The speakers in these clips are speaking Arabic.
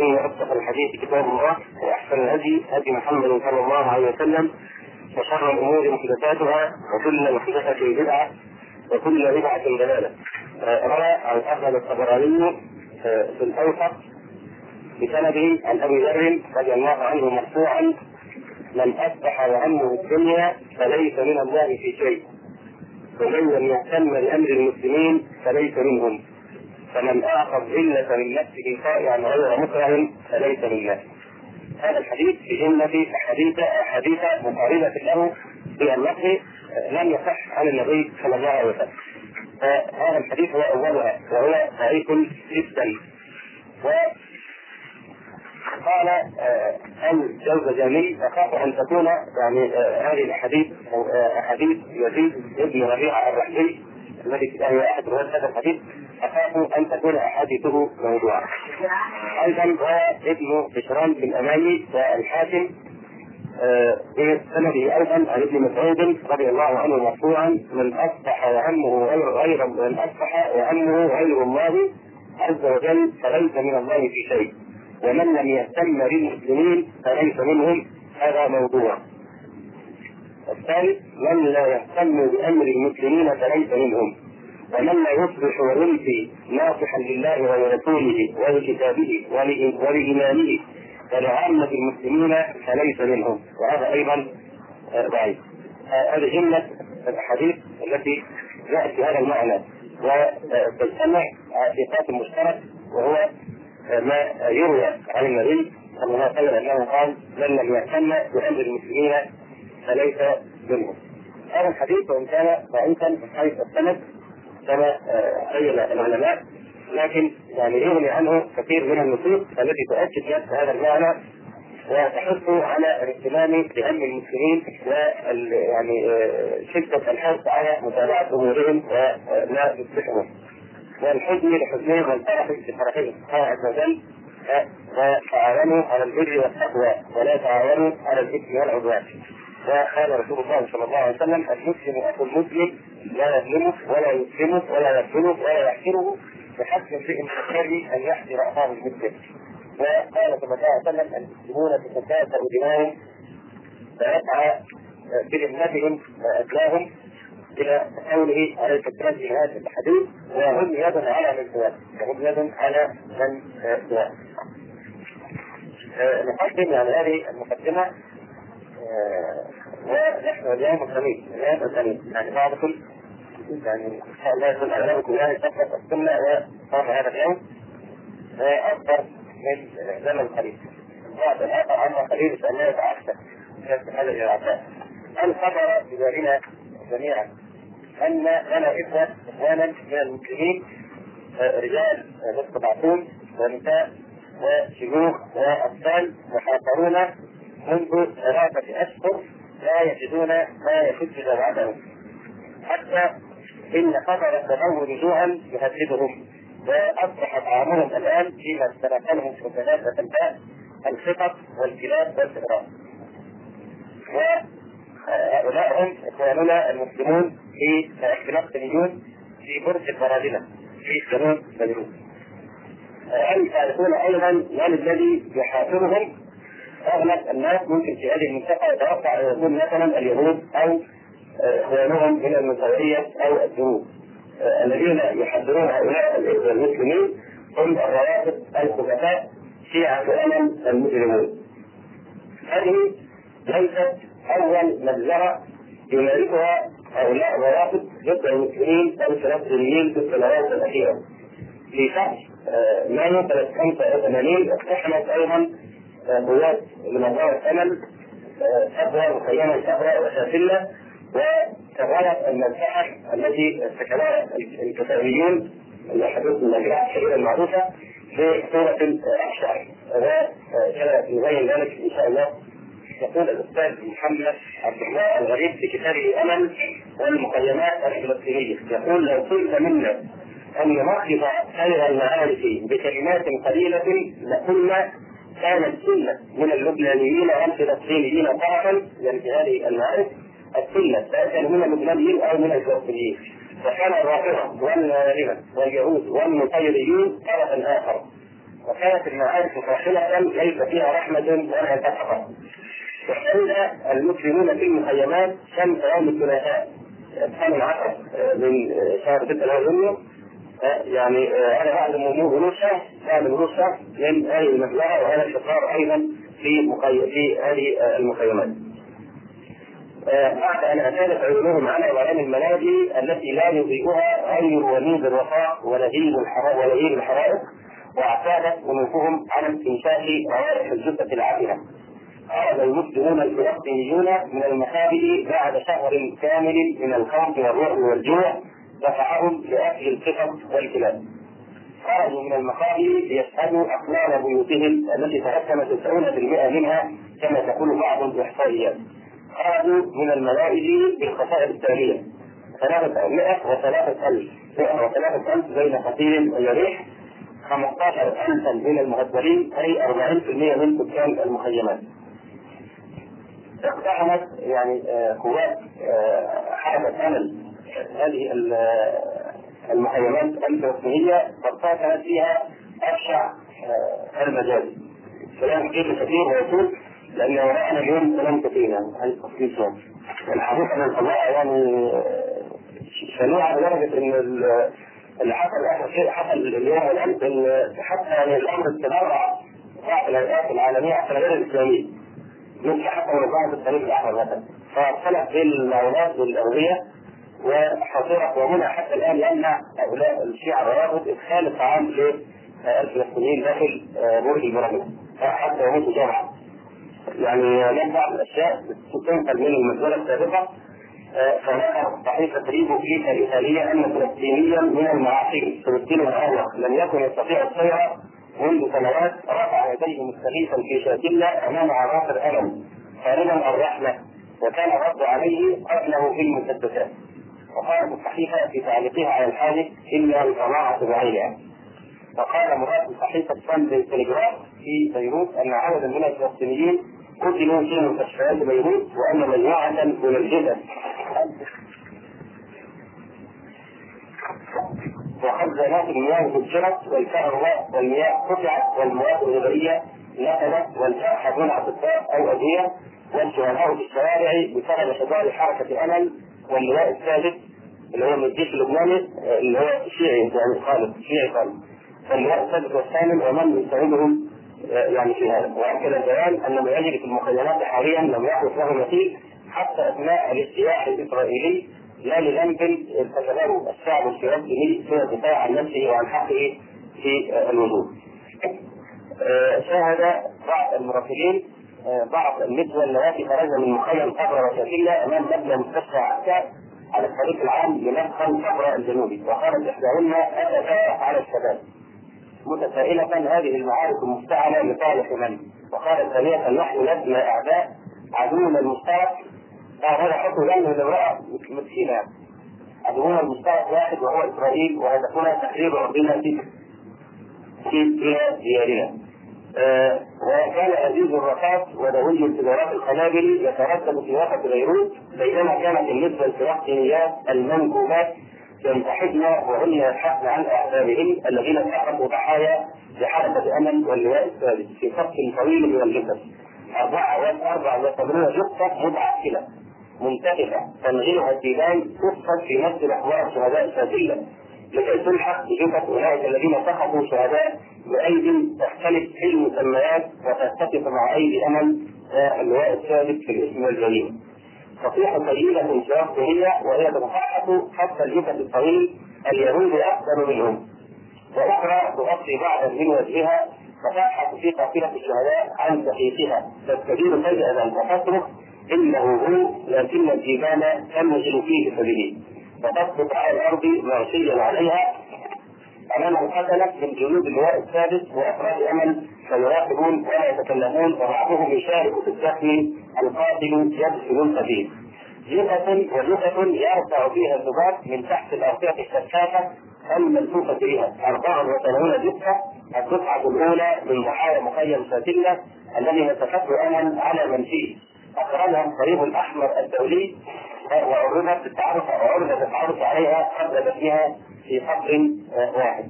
فإن أصدق الحديث كتاب الله وأحسن الهدي هدي محمد صلى الله عليه وسلم وشر الأمور محدثاتها وكل محدثة بدعة وكل بدعة ضلالة. روى عن أحمد الطبراني في الأوسط بسنده عن أبي ذر رضي الله عنه مرفوعا من أصبح وهمه الدنيا فليس من الله في شيء ومن لم يهتم بأمر المسلمين فليس منهم فمن اعطى الذله من نفسه طائعا غير مكره فليس لله. هذا الحديث في جمله احاديث أحاديث مقاربه له في اللفظ لم يصح عن النبي صلى الله عليه وسلم. فهذا الحديث هو أولها وهو ضعيف جدا. قال الجوزجاني أخاف أن تكون يعني هذه الأحاديث أو أحاديث يزيد ابن ربيعة الرحبي الذي هي احد رواة هذا الحديث اخاف أن تكون أحاديثه موضوعا. أيضا روى ابن بشران بن اماني والحاكم بسنده أيضا عن ابن مسعود رضي الله عنه مرفوعا من أصبح وهمه غير غير من أصبح وهمه غير الله عز وجل فليس من الله في شيء ومن لم يهتم بالمسلمين فليس منهم هذا موضوع. الثالث من لا يهتم بأمر المسلمين فليس منهم لا يصبح ويمسي ناصحا لله ولرسوله ولكتابه ولإيمانه ولعامة المسلمين فليس منهم. وهذا أيضا ضعيف هذه جملة الأحاديث التي جاءت بهذا المعنى. وتجتمع في قاسم مشترك وهو ما يروى عن النبي صلى الله عليه وسلم أنه قال من لم يهتم بأمر المسلمين فليس منهم. هذا الحديث وإن كان ضعيفا من حيث السند كما بين العلماء لكن يعني يغني عنه كثير من النصوص التي تؤكد نفس هذا المعنى وتحث على الاهتمام بأمن المسلمين و يعني شدة الحرص على متابعة أمورهم ولا يصلحهم. والحزن لحزنهم والفرح لفرحهم. قال عز وجل وتعاونوا على البر والتقوى ولا تعاونوا على الإثم والعدوان. وقال رسول الله صلى الله عليه وسلم المسلم اخو المسلم لا يظلمه ولا يسلمه ولا يقتله ولا يحقره. بحسب امرئ من الشر أن يحقر أخاه المسلم وقال صلى الله عليه وسلم المسلمون تتكافأ دماؤهم فيسعى بذمتهم وادلاهم إلى قوله عليه السلام في هذا الحديث وهم يد على من سواه وهم يد على من سواه نقدم يعني هذه المقدمة. ونحن اليوم الخميس. اليوم الخميس. يعني بعضكم يعني الله يكون اغلبكم يعني تقرا السنة وصام هذا اليوم أكثر من زمن قليل. بعض الآخر عما قليل فانه يتعشى في هذا الاعطاء الخبر بذلنا جميعا أن لنا إخوة أخوانا من المسلمين رجال مستضعفون ونساء وشيوخ وأطفال محاصرون منذ ثلاثة أشهر لا يجدون ما يشد جوعتهم حتى إن خطر التمول جوعا يهددهم وأصبح طعامهم الآن فيما استلقنهم حسنات الباء الخطط والكلاب والفئران وهؤلاء هم إخواننا المسلمون في الفلسطينيون في برج البرازيلة في جنوب بيروت هل تعرفون أيضا من الذي يحاصرهم اغلب الناس ممكن في هذه المنطقة يتوقع أن يكون مثلا اليهود أو اخوانهم من المسيحيه أو الدروز الذين يحذرون هؤلاء الاخوه المسلمين هم الروافض الخبثاء شيعة امم المجرمون. هذه ليست أول مجزره يمارسها هؤلاء الروافض ضد المسلمين الفلسطينيين في السنوات الأخيرة. في شهر مايو سنه 85 اقتحمت أيضا قوات لمنطقة الأمل أبوى مخيمة الأبرى وسافلة وشغلت المساحة التي ارتكبها الكتابيون الأحاديث الناجحة الشهيرة المعروفة في سورة الأحشاء وكما يبين ذلك إن شاء الله. يقول الأستاذ محمد عبد الله الغريب في كتابه أمل والمقيمات الفلسطينية يقول لو طلب منا أن ننقض خير المعارف بكلمات قليلة لقلنا كان السنة من اللبنانيين والفلسطينيين طرفا هذه المعارف. سواء كان من اللبنانيين أو من الفلسطينيين وكان الرافضة والمغاربة واليهود والنصيريين طرفا آخر. وكانت المعارك فاصلة ليس فيها رحمة ولا تقوى واحتل المسلمون في المخيمات شمس يوم الثلاثاء. الثامن عشر من شهر ستة اللي هو يونيو يعني أنا اعلم امور روسيا اعلم روسيا من هذه المبلغه وهذا الشطار أيضا في مخي... في هذه المخيمات. بعد أن اتالت عيونهم على اعلام المنازل التي لا يضيئها غير وليد الوفاء ولهيب الحرائق ولهيب الحرائق واعتادت انوفهم على استنشاق روائح الجثة العافيه. خرج المسلمون الفلسطينيون من المخابئ بعد شهر كامل من الخوف والرعب والجوع دفعهم لأكل القطط والكلاب. خرجوا من المخابئ ليشهدوا اقلال بيوتهم التي تركم 90% منها كما تقول بعض الإحصائيات. خرجوا من المنازل بالخسائر التالية. 300 و3000 103 بين قتيل وجريح. 15000 من المهدرين أي 40% من سكان المخيمات. اقتحمت يعني قوات حركه امل هذه المخيمات الفلسطينية فارتكبت فيها أبشع المجازر. كلام كثير كثير ويقول لأن وراءنا اليوم كلام كثير يعني هذه التفصيل شوية. الحقيقة من القضايا يعني شنيعه لدرجه إن اللي حصل اخر شيء حصل اليوم والامس إن حتى يعني الأمر استمر بعض الهيئات العالمية حتى غير الإسلامية. مثل حتى منظمه التاريخ الاحمر مثلا. فاختلف بين المعونات والاغذيه وحصلت وهنا حتى الآن يمنع هؤلاء الشيعة الروافض إدخال الطعام للفلسطينيين داخل برج البرامج حتى يموتوا جوعا. يعني لم بعض الأشياء تنقل من المسألة السابقة فهناك صحيفة ريبو كليكا الإيطالية أن فلسطينيا من المعاصرين فلسطين الأول لم يكن يستطيع السير منذ سنوات رفع يديه مستغيثا في شاتلة أمام عناصر ألم خالدا الرحمة وكان الرد عليه قتله في المسدسات. وقالت الصحيفة في تعليقها على الحادث إلا الجماعة بعينها وقال مراد صحيفة ساندي تليجراف في بيروت أن عددا من الفلسطينيين قتلوا في مستشفيات بيروت وأن مجموعة من الجثث وخزانات المياه فجرت والكهرباء والمياه قطعت والمواد الغذائية نفذت والجرحى دون أطباء أو أدوية والشهداء في الشوارع بسبب شجار حركة أمل واللواء الثالث اللي هو من الجيش اللبناني اللي هو شيعي يعني خالد شيعي خالد. فاللواء السادس والثامن ومن يساعدهم يعني في هذا. واكد البيان أن ما يجري في المخيمات حاليا لم يحدث له مثيل حتى أثناء الاجتياح الإسرائيلي لا لذنب ارتكبه الشعب الفلسطيني في الدفاع عن نفسه وعن حقه في الوجود. شاهد بعض المراسلين بعض النسوة اللواتي خرجن من مخيم صبرا وشاكلة أمام مبنى مستشفى عسكر على الطريق العام لمدخل صبرا الجنوبي. وقالت إحداهن اتفاق على الشباب. متسائلة هذه المعارك المفتعلة لصالح من؟ وقالت ثانية نحن لسنا أعداء عدونا المشترك هذا حكم لأنه لامرأة مسكينة عدونا المشترك واحد وهو إسرائيل وهدفنا تحرير أرضنا في في ديارنا. آه وكان عزيز الرقاص ودوي التجارات القنابل يتردد في وسط بيروت بينما كانت النسبة الفلسطينيات المنكوبات ينتحبن وهن يبحثن عن احبابهن الذين سقطوا ضحايا لحركه امل واللواء الثالث في صف طويل من الجثث. أربعة وأربعة وثمانون جثة متعسلة منتفخة تنغيها الديدان تفقد في نفس الأحوال الشهداء السافلة لكي تلحق بجثث أولئك الذين سقطوا شهداء بأيد تختلف في المسميات وتتفق مع أيدي أمل اللواء الثالث في الاسم والجريمة. تصيح طويلة فلسطينية وهي تتفحص حتى الجثث الطويل اليهود أكثر منهم. وأخرى تغطي بعضا من وجهها فتبحث في قافلة الشهداء عن دقيقها تستدير فجأة وتصرخ إنه هو لكن الجبال تنزل فيه سبيله فتسقط على الأرض مغشيا عليها أمام القتلة من جنود اللواء السادس وأفراد أمل فيراقبون ولا يتكلمون وبعضهم يشارك في الدفن القاتل يدفن القتيل. جثة وجثة يرفع فيها الذباب من تحت الأرضية الشفافة الملفوفة بها 84 جثة الدفعة الأولى من ضحايا مخيم ساتلة الذي نتفت أمل على من فيه أخرجها الصليب الأحمر الدولي وعرضت التعرف وعرضت التعرف عليها قبل دفنها في قبر واحد.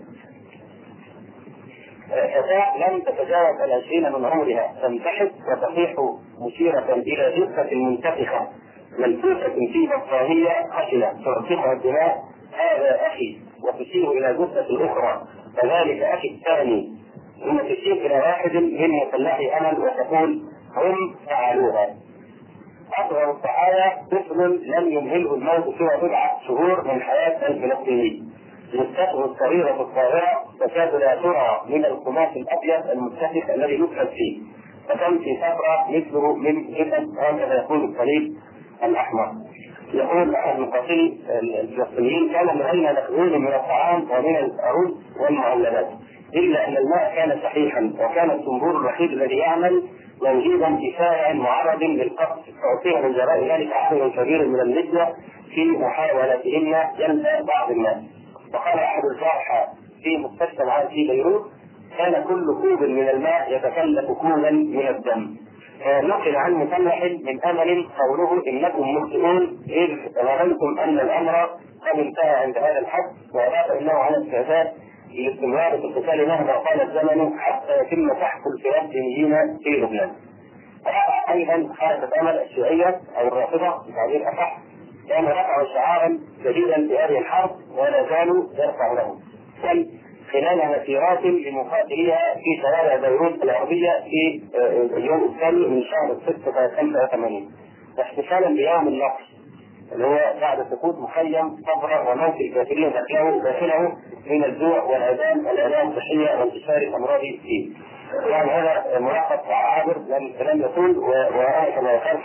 فتاة لم تتجاوز العشرين من عمرها تنتحب وتصيح مشيرة إلى جثة منتفخة. ملفوفة في بطانية خشنة ترتفع الدماء هذا أخي وتشير إلى جثة أخرى. كذلك أخي الثاني ثم تشير إلى واحد من مسلحي أمل وتقول هم فعلوها. أصغر الصحابة طفل لم يمهله الموت سوى بضعة شهور من حياة الفلسطيني جثته الصغيرة الصغيرة تكاد لا ترى من القماش الأبيض المتسق الذي يدخل فيه. فتمشي فترة مثله من جسد هكذا يقول الصليب الأحمر. يقول أحد المقاتلين الفلسطينيين كان لدينا نخزون من الطعام ومن الأرز والمعلبات؟ إلا أن الماء كان صحيحا وكان الصنبور الوحيد الذي يعمل موجودا في شارع معرض للقصف. فأصيب من جراء ذلك عدد كبير من النسوة في محاولتهن جلب بعض الناس. وقال أحد الجرحى في مستشفى العام في بيروت كان كل كوب من الماء يتكلف كوبا من الدم نقل عن مسلح من أمل قوله إنكم مخطئون إذ ظننتم أن الأمر قد انتهى عند هذا الحد وأضاف إنه على استعداد لاستمرار القتال مهما طال الزمن حتى يتم سحق الفلسطينيين في لبنان. أيضا حركه أمل الشيوعية أو الرافضة بتعبير اصح كان رفعوا شعارا جديدا في هذه الحرب ولا زالوا يرفعونه. خلال مسيرات لمقاتليها في شوارع بيروت الغربية في اليوم الثاني من شهر 6 سنة 85 احتفالا بيوم النقص اللي هو بعد سقوط مخيم صبرا وموت الكافرين داخله داخله من الجوع والعذاب العناية الصحية وانتشار الأمراض فيه. يعني هذا ملخص عابر لم الكلام يطول وأنا كما ذكرت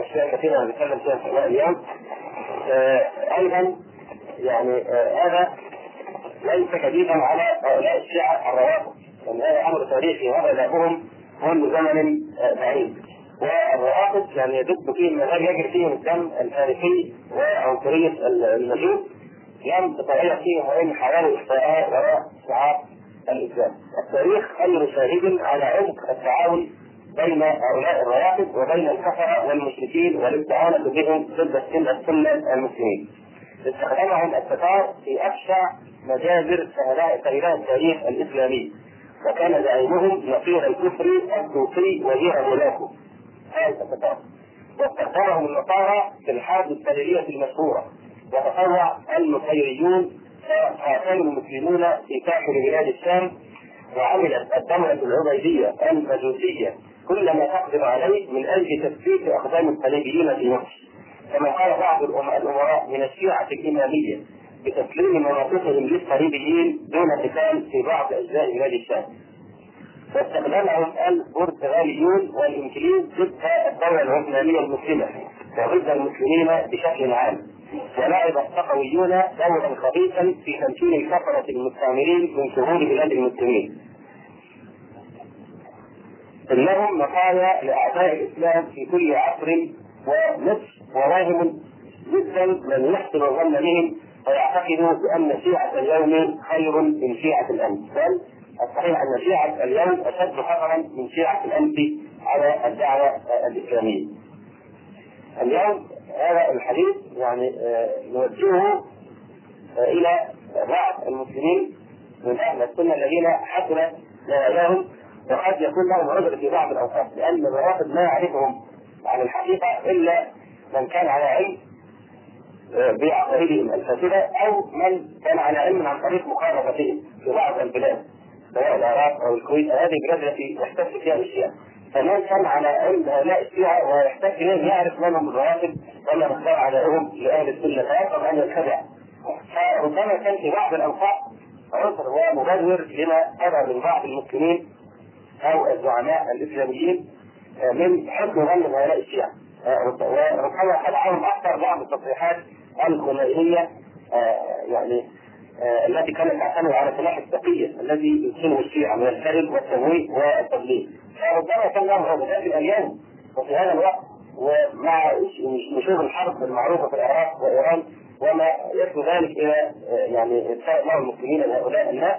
أشياء كثيرة نتكلم فيها في اليوم. أيضا يعني هذا ليس كبيرا على هؤلاء الشيعة الروافض لأن هذا أمر تاريخي وهذا لهم منذ زمن بعيد والروافض يعني يدب فيهم ما يجري فيهم الدم الفارسي وعنصرية المجوس لم تتغير فيهم وإن حاولوا إخفاءها وراء شعار الإسلام. التاريخ خير شاهد على عمق التعاون بين هؤلاء الروافض وبين الكفرة والمشركين والاستعانة بهم ضد السنة المسلمين. استخدمهم التتار في أبشع مجازر سهلاء التاريخ الإسلامي وكان زعيمهم نصير الكفر الصوفي وهي هولاكو هذا التتار واستخدمهم النصارى في الحرب السريرية المشهورة وتطوع النصيريون فقاتلوا المسلمون في ساحل بلاد الشام وعملت الدولة العبيدية المجوسية كل ما تقدر عليه من أجل تثبيت أقدام الصليبيين في مصر كما قال بعض الأمراء من الشيعة الإمامية بتسليم مناطقهم للصليبيين دون قتال في بعض أجزاء بلاد الشام. واستخدمهم البرتغاليون والإنجليز ضد الدولة العثمانية المسلمة وضد المسلمين بشكل عام. ولعب الصفويون دورا خبيثا في تمكين الكفره المستعمرين من شهور بلاد المسلمين. إنهم مطايا لاعداء الإسلام في كل عصر ونصف وواهم جدا من يحسن الظن بهم ويعتقدوا بأن شيعة اليوم خير من شيعة الأمس بل الصحيح أن شيعة اليوم أشد خطرا من شيعة الأمس على الدعوة الإسلامية. اليوم هذا الحديث يعني نوجهه إلى بعض المسلمين من أهل السنة الذين حسنت نواياهم وقد يكون لهم عذر في بعض الأوقات لأن الروافض لا يعرفهم على الحقيقة إلا من كان على علم بعقائدهم الفاسدة أو من كان على علم عن طريق مخالفتهم في بعض البلاد سواء العراق أو الكويت هذه البلاد التي يحتج فيها الشيعة. كان على علم هؤلاء الشيعه ويحتج اليهم يعرف من هم الروافض وما مقدار عدائهم لأهل السنة فيقف أن يتبع فربما كان في بعض الأوقات عنصر هو مبرر لما ترى من بعض المسلمين أو الزعماء الإسلاميين من حسن ظن هؤلاء الشيعه وربما خدعهم أكثر بعض التصريحات الخمينيه يعني التي كانت تعتمد على سلاح التقية الذي يدخله الشيعة من الكذب والتمويه والتضليل. فربما كان لهم عقوبات اليوم وفي هذا الوقت ومع نشوب الحرب المعروفة في العراق وإيران وما يتلو ذلك إلى يعني إنفاق بعض المسلمين لهؤلاء الناس.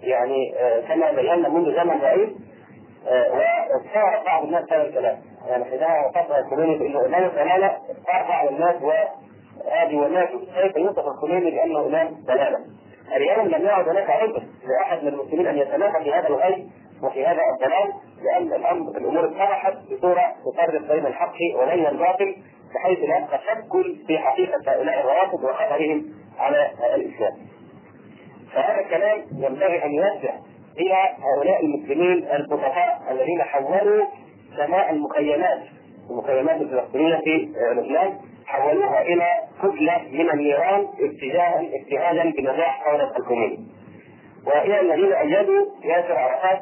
فيعني كما بينا منذ زمن بعيد واستوعب بعض الناس هذا الكلام. يعني حينما وصفنا الخميني بانه امام الضلاله بعض الناس وهذه والناس كيف يوصف الخميني بانه امام ضلاله اليوم لم يعد هناك عذر لأحد من المسلمين أن يتنافى في هذا الغي وفي هذا الضلال لأن الأمر الأمور اتضحت بصورة تفرق بين الحق وبين الباطل بحيث لا تشكل في حقيقة هؤلاء الروافض وخطرهم على الإسلام. فهذا الكلام ينبغي أن يوجه إلى هؤلاء المسلمين البسطاء الذين حولوا سماء المخيمات المخيمات الفلسطينية في لبنان حولوها إلى كتلة من النيران اتجاها اجتهادا بنجاح ثوره الكوميني. وإلى الذين أيدوا ياسر عرفات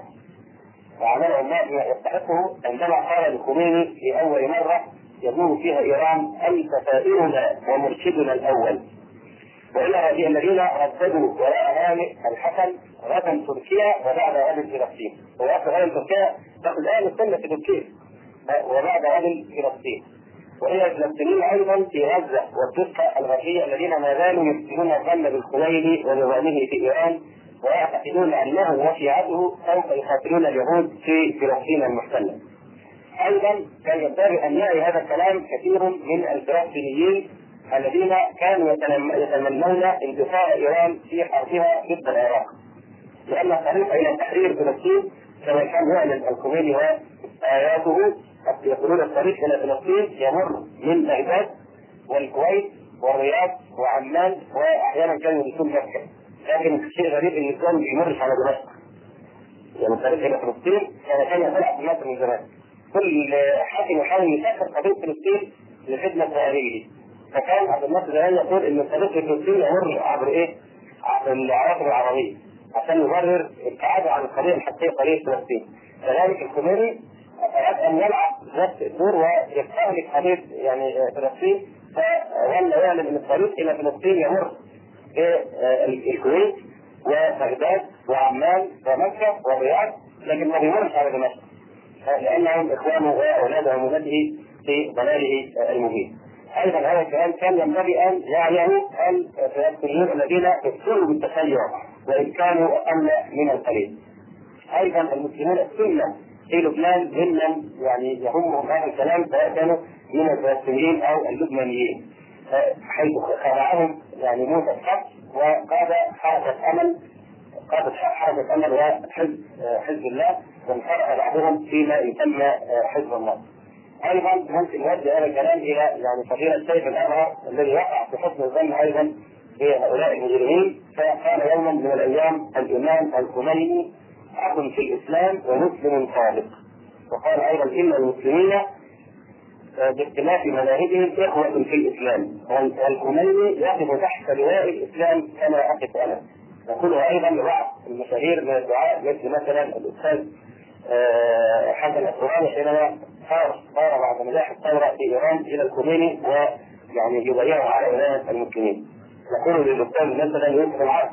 وعمله بما يستحقه عندما قال الخميني في أول مرة يقول فيها إيران أنت سائرنا ومرشدنا الأول. والى هذه الذين رددوا وراء هانئ الحسن غدا تركيا وبعد غد فلسطين. ويأخذ غدا تركيا تأخذ الآن السنة في تركيا. وبعد غد فلسطين. وهي الفلسطينيين أيضا في غزة والضفه الغربيه الذين ما زالوا يحسنون الظن بالخميني ونظامه في إيران. ويعتقدون أنه وشيعته سوف يقاتلون اليهود في فلسطين المحتله. أيضا كان ينبغي أن يعي هذا الكلام كثير من الفلسطينيين الذين كانوا يتمنون انتصار إيران في حربها ضد العراق. لأن الطريق إلى تحرير فلسطين كما كان يعلن الخميني واياته يقولون الطريق إلى فلسطين يمر من بغداد والكويت والرياض وعمان واحيانا كانوا يدخلون مكه لكن الشيء غريب إن ما بيمرش على دمشق يعني الطريق إلى فلسطين كان يطلع في مصر من زمان كل حاكم يحاول يسافر قضيه فلسطين لخدمة اهله فكان عبد الناصر زمان يقول إن الطريق لفلسطين يمر عبر إيه؟ عبر العواصم العربية. عشان يبرر ابتعاده عن القضية الحقيقيه قضيه فلسطين. كذلك الخميني أراد أن يلعب نفس الدور ويستهلك قضيه يعني فلسطين. فظل يعلم إن الطريق إلى فلسطين يمر الكويت وبغداد وعمان ومكة والرياض لكن ما بيمرش على دمشق لأنهم إخوانه واولاده ومولاده في ضلاله المبين. أيضا هذا الكلام كان ينبغي أن يعيه الفلسطينيين الذين يكفروا بالتشيع وإن كانوا أقل من القليل. أيضا المسلمون السنة في لبنان ممن يعني يهمهم هذا الكلام سواء كانوا من الفلسطينيين أو اللبنانيين. حيث خلعهم يعني موسى الحق وقاد حركه امل قادت حركه امل وحزب حزب الله وانفرد بعضهم فيما يسمى حزب الله. أيضا ممكن نوجه هذا الكلام إلى يعني فضيلة سيف الازهر الذي وقع في حسن الظن أيضا بهؤلاء المجرمين فقال يوما من الأيام الإمام الخميني اخ في الإسلام ومسلم صادق وقال أيضا إن المسلمين باختلاف مذاهبهم إخوة في الإسلام. والخميني يقف تحت لواء الإسلام كما أقف أنا. نقولها أيضا لبعض المشاهير من الدعاء مثل مثلا الأستاذ حسن الثوراني حينما صار صار بعد نجاح الثورة في إيران إلى الخميني ويعني يبايعه على إمامة المسلمين. نقول للأستاذ مثلا يوسف العبد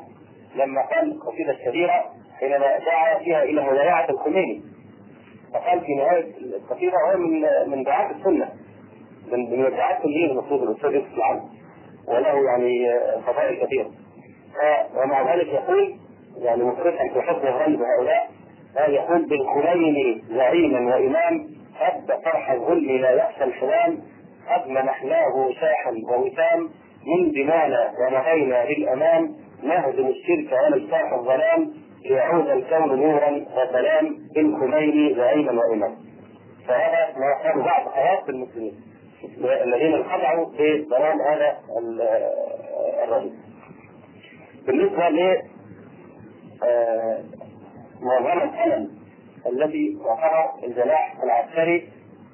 لما قال قصيدة الشهيرة حينما دعا فيها إلى مبايعة الخميني فقال في نهايه القصيده هو من من دعاة السنة. من من دعاة الدين المفروض الأستاذ يوسف العبد وله يعني فضائل كثيرة. ومع ذلك يقول يعني مفرحا في حسن الظن بهؤلاء يقول بالخميني زعيما وإمام هب فرح الظل لا يخشى الحلال قد منحناه شاحا ووسام من دمانا ونهينا للأمان. نهزم الشرك ونجتاح الظلام. ليعود الكون نورا وسلام بالخميني زعيما واماما. فهذا ما كان بعض حياة المسلمين الذين انخدعوا بضلال هذا الرجل. بالنسبة ل منظمه الألم التي وقع الجناح العسكري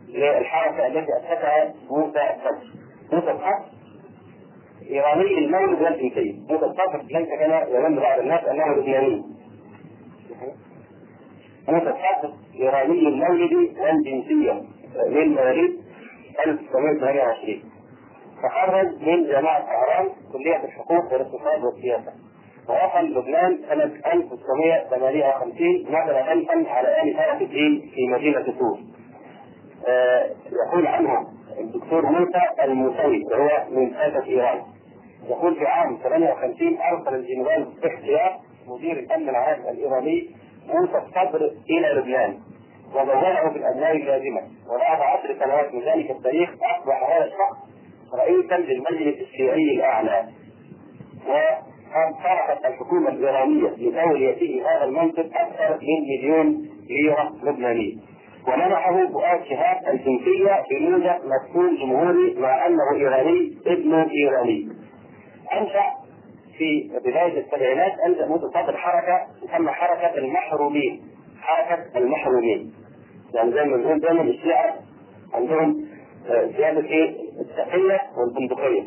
للحركه التي اسسها موسى الصدر. موسى الصدر إيراني المولد والجنسيه، موسى الصدر ليس كما يظن بعض الناس أنه لبناني. متحدث إيراني المولد والجنسية من مواليد 1928 تخرج من جامعة طهران كلية الحقوق والاقتصاد والسياسة ووصل لبنان سنة 1958 نزل خلفا على آل الدين في مدينة سور. آه يقول عنه الدكتور موسى الموسوي وهو من سادة إيران. يقول في عام 58 أرسل الجنرال اختيار مدير الأمن العام الإيراني موسى الصدر إلى لبنان وزوجه بالابناء اللازمه وبعد عشر سنوات من ذلك التاريخ أصبح هذا الشخص رئيسا للمجلس الشيعي الأعلى. صرفت الحكومة الإيرانية لتوليته هذا المنصب أكثر من مليون ليرة لبنانيه ومنحه فؤاد شهاب الجنسية بموجب مسؤول جمهوري مع أنه إيراني ابنه إيراني. أنشأ في بداية السبعينات انشا متصدر حركة تسمى حركة المحرومين. حركة المحرومين. يعني زي ما بنقول دايما الشيعة عندهم زيادة إيه؟ التقية والبندقية.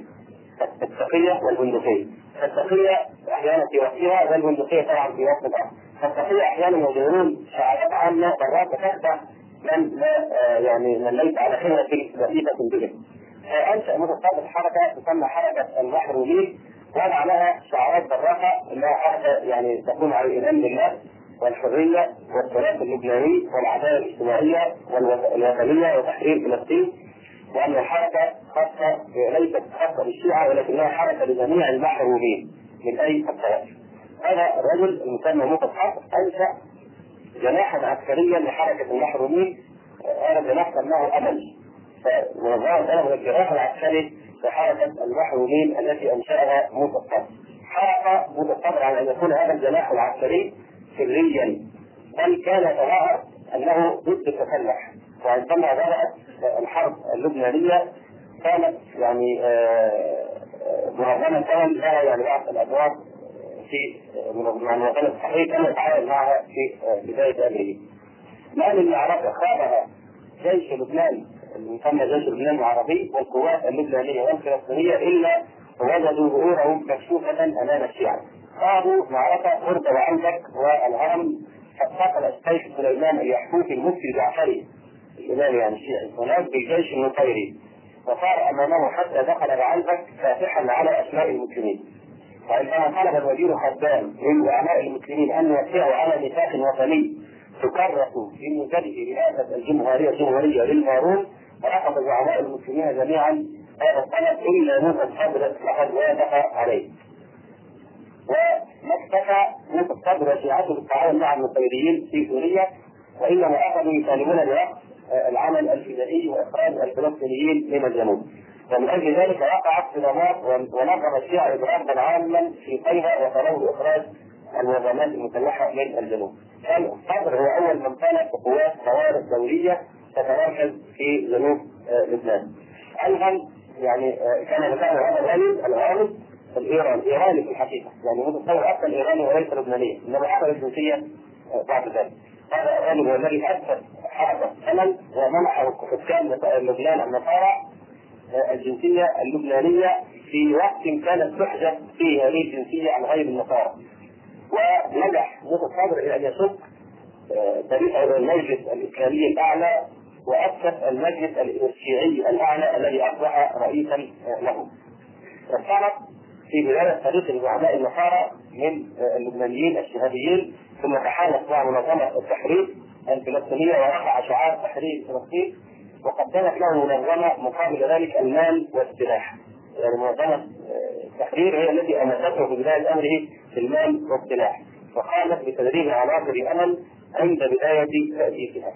التقية والبندقية. التقية أحيانا في وقتها والبندقية طبعا في وقت اخر. فالتقيه أحيانا يظهرون شعارات عامة مرات تخدع من لا يعني من ليس على خيرة لطيفة بهم. انشا متصدر حركة تسمى حركة المحرومين وضع لها شعارات براقه إنها حركه يعني تقوم على الإيمان بالله والحرية والثبات اللبناني والعداله الاجتماعية والوطنية وتحرير فلسطين وأن الحركة خاصة ليست خاصة بالشيعة ولكنها حركة لجميع المحرومين من أي الطوائف. هذا الرجل المسمى موسى الحق أنشأ جناحا عسكريا لحركة المحرومين هذا الجناح سماه امل فوظائف أنا من الجناح العسكري لحركه المحرومين التي أنشأها موسى الصدر. حركه متصدر على أن يكون هذا الجناح العسكري سريا بل كان يتظاهر أنه ضد التسلح وعندما بدات الحرب اللبنانية كانت يعني منظمه لها يعني بعض الأدوار في منظمه الصحيح كان يتعامل معها في بداية امره. لأن المعركه خاضها جيش لبنان المسمى جيش لبنان العربي والقوات اللبنانية والفلسطينية إلا وجدوا ظهورهم مكشوفة أمام الشيعة. خاضوا معركة قرب وعندك والهرم فقتل السيف سليمان اليحفوفي المفتي الجعفري الإمام يعني الشيعي هناك بالجيش النصيري وصار أمامه حتى دخل بعلبك فاتحا على أسماء المسلمين. وعندما طلب الوزير خدام من زعماء المسلمين أن يوقعوا على ميثاق وطني تكرس في موجبه رئاسه الجمهورية الجمهورية للمارون رفض زعماء المسلمين جميعا هذا الطلب إلا موسى الصدر لقد وافق عليه. وما اكتفى موسى الصدر وشيعته بالتعاون مع النصيريين في سوريا وإنما أخذوا يطالبون بوقف العمل الفدائي وإخراج الفلسطينيين من الجنوب. ومن أجل ذلك وقعت صدامات ونظم الشيعة اضرابا عاما في قيها وطلبوا اخراج المنظمات المسلحه من الجنوب. الصدر هو أول من طلب قوات طوارئ دوليه تتمركز في جنوب لبنان. أيضا يعني كان مثال هذا الرجل الغالب الايراني إيراني في الحقيقة يعني متصور أصلا إيراني وليس لبنانيا إنما اخذ الجنسية بعد ذلك. هذا الرجل هو الذي اسس حركه امل ومنح حكام لبنان النصارى الجنسية اللبنانية في وقت كانت تحجب فيه هذه الجنسية عن غير النصارى. موسى الصدر إلى أن يشق تاريخ المجلس الإسلامي الأعلى وأسس المجلس الشيعي الأعلى الذي أصبح رئيسا له. وكانت في بداية تاريخ الزعماء النصارى من اللبنانيين الشهاديين ثم تحالف مع منظمة التحرير الفلسطينية ورفع شعار تحرير فلسطين وقدمت له منظمة مقابل ذلك المال والسلاح. يعني منظمة التحرير هي التي امسته في بداية أمره بالمال والسلاح وقامت بتدريب عناصر امل عند بداية تأسيسها.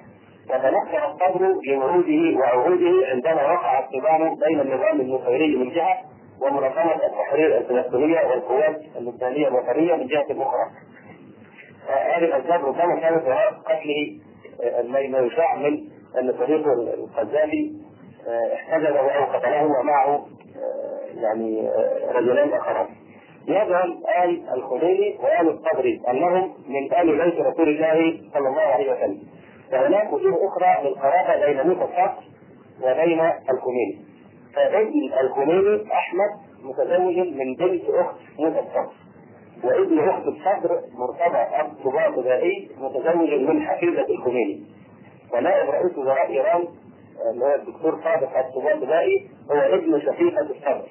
وتنكر الصدر لوعوده وعهوده عندما وقع الصدام بين النظام النصيري من جهة ومنظمة التحرير الفلسطينية والقوات اللبنانية الوطنية من جهة أخرى. هذه الأسباب ربما كانت وراء قتله ما يشاع من أن صديقه القذافي احتجزه أو قتله ومعه يعني رجلين اخران. يزعم آل الخميني وآل الصبري أنهم من آل بيت رسول الله صلى الله عليه وسلم. فهناك وجوه أخرى للقرابة بين موسى الصقر وبين الخميني. فابن الخميني أحمد متزوج من بنت أخت موسى الصقر. وابن أخت الصدر مرتضى الطباطبائي متزوج من حفيدة الخميني. ونائب رئيس وزراء إيران اللي هو الدكتور صادق الطباطبائي هو ابن شقيقة الصدر.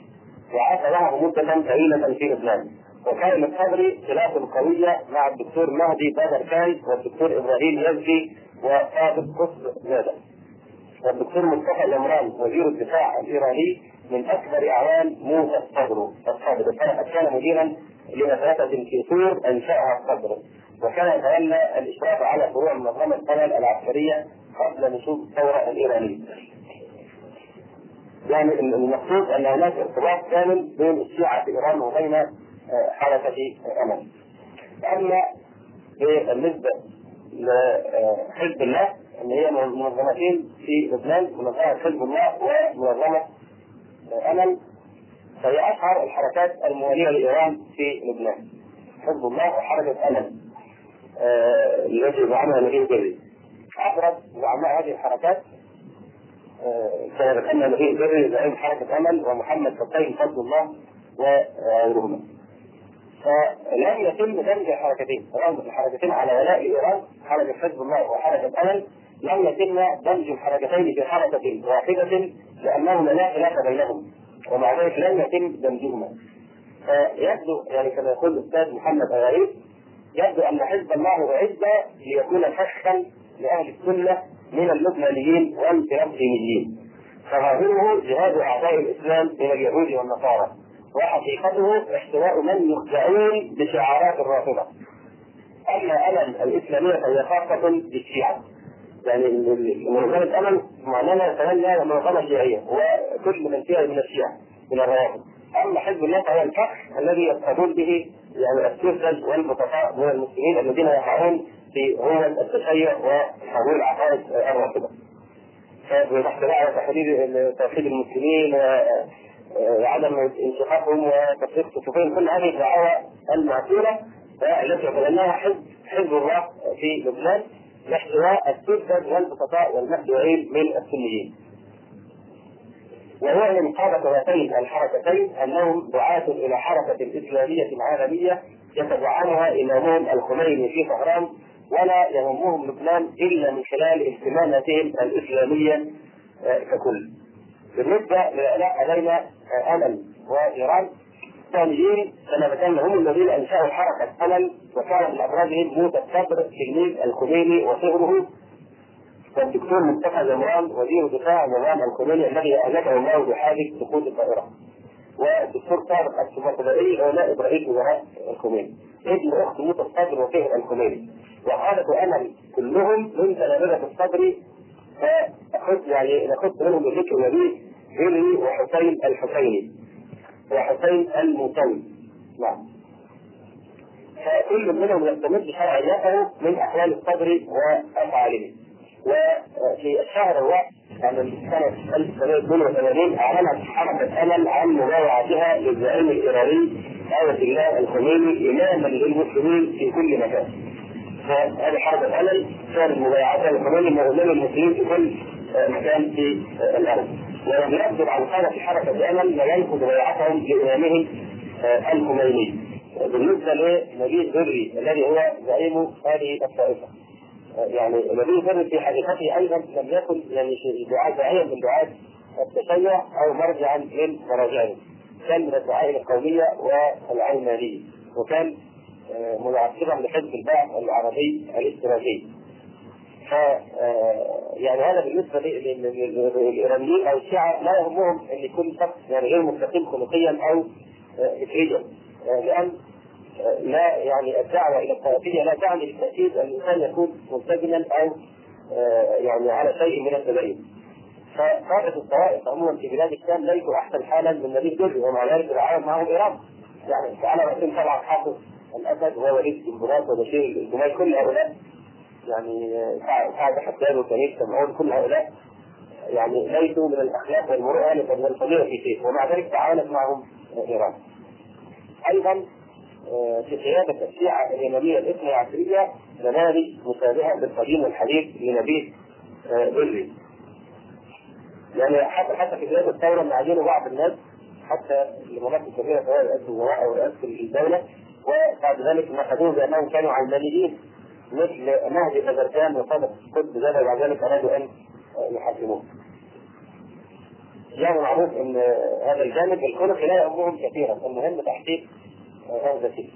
وعاش معه مدة طويلة في لبنان. وكان الصدري خلافه قوية مع الدكتور مهدي بدر كاي والدكتور إبراهيم يزكي وصادق قطب زادة. والدكتور مصطفى العمران وزير الدفاع الإيراني من أكبر أعوان موسى الصدر الصدر كان مديرا لمدرسة في سور أنشأها الصدر وكان يتولى الإشراف على فروع منظمة القمل العسكرية قبل نشوء الثورة الإيرانية. يعني المقصود أن هناك ارتباط كامل بين الشيعة في إيران وبين حركه امل. أما بالنسبة لحزب الله اللي هي منظمتين في لبنان منظمة حزب الله ومنظمة امل فهي أشهر الحركات الموالية لإيران في لبنان. حزب الله وحركة امل آه، التي زعمها نبيل بري. أبرز زعماء هذه الحركات كما ذكرنا نبيل بري زعيم حركه امل ومحمد فتحي فضل الله وغيرهما. فلم يتم دمج الحركتين، رغم الحركتين على ولاء إيران حركة حزب الله وحركة امل لم يتم دمج الحركتين في حركة واحدة لأنهما لا خلاف بينهم ومع ذلك لم يتم دمجهما. فيبدو يعني كما يقول الأستاذ محمد اغاريب يبدو أن حزب الله اعد ليكون فخا لأهل السنة من اللبنانيين والفلسطينيين. فظاهره جهاد اعداء الإسلام من اليهود والنصارى وحقيقته احتواء من يخدعون بشعارات الرافضة. أما الم الإسلامية فهي خاصة بالشيعة. يعني منظمه امل معلنه تمنى منظمه شيعيه وكل من فيها من الشيعة من الروافض. أما حزب الله فهو الفخ الذي يقتدون به يعني السفل والبسطاء من المسلمين الذين يقعون في هو التشيع وحول عقائد الرافضه. دعوه تحرير توحيد المسلمين وعدم انشقاقهم وتفريق صفوفهم كل هذه الدعاوى المعقوله التي يتبناها حزب حزب الله في لبنان لاحتواء السفل والبسطاء والمخدوعين من السنيين. من قادة هاتين الحركتين أنهم دعاة إلى حركة إسلامية عالمية يتبعها إمامهم الخميني في طهران ولا يهمهم لبنان إلا من خلال اهتماماتهم الإسلامية ككل. بالنسبة للعلاقة بين أمل وإيران الثانيين ذكرنا هم الذين أنشأوا حركة أمل وكان من ابرزهم موسى الصدر تلميذ الخميني وصهره والدكتور مصطفى زمران وزير دفاع نظام الخميني الذي أهلكه الله بحادث سقوط الطائرة. والدكتور طارق السباقلائي هو نائب رئيس وزراء الخميني. ابن أخت موسى الصدر وفهر الخميني. وقادة امل كلهم من تلامذة الصدر فأخذ يعني نخص منهم بذكر نبي هنري وحسين الحسيني وحسين الموسوي. نعم. فكل منهم يستمد شرعيته من أحوال الصدر وافعاله. وفي الشهر الواحد يعني سنة 1982 أعلنت حركة أمل عن مبايعتها للزعيم الإيراني آية الله الخميني إماما للمسلمين في كل مكان. فهذه حركة أمل كانت مبايعتها للخميني مؤمن المسلمين في كل مكان في الأرض. ولم يقدر عن قادة حركة أمل ما ينقض بيعتهم لإمامهم الخميني. بالنسبة لنبيل دري الذي هو زعيم هذه الطائفة. يعني النبي صلى في حقيقته أيضا لم يكن يعني دعاء داعيا من دعاة التشيع أو مرجعا من مراجعه كان من الدعاء القومية والعلمانية وكان متعصبا لحزب البعث العربي الاشتراكي ف يعني هذا بالنسبة للايرانيين أو الشيعة لا يهمهم إن يكون شخص يعني غير مستقيم خلقيا أو فكريا لأن لا يعني الدعوة إلى الطائفية لا تعني بالتاكيد أن الإنسان يكون ملتزما أو يعني على شيء من التدين. فقادة الطوائف عموما في بلاد الشام ليسوا أحسن حالا من نبيل دري ومع ذلك العالم معهم إيران. يعني تعالى راسين طبعا حافظ الاسد ووليد الجمهورات وبشير الجمال كل هؤلاء يعني سعد حسان وكريم سمعون كل هؤلاء يعني ليسوا من الأخلاق والمروءه من الفضيلة في شيء ومع ذلك تعاونت معهم ايران. أيضا في قيادة الشيعة اليمنية الإثنى عشرية نماذج مشابهة بالقديم والحديث لنبيه بري. يعني حتى حتى في بداية الثورة معينوا بعض الناس حتى لمناطق كبيرة سواء رئاسة الوزراء أو رئاسة الدولة وبعد ذلك نقدوه بأنهم كانوا علمانيين مثل مهدي خزركان وصادق قطب زاد وبعد ذلك أرادوا أن يحاكموه. يعني معروف إن هذا الجانب الخلقي لا يهمهم كثيرا، المهم تحقيق هذا الشيء.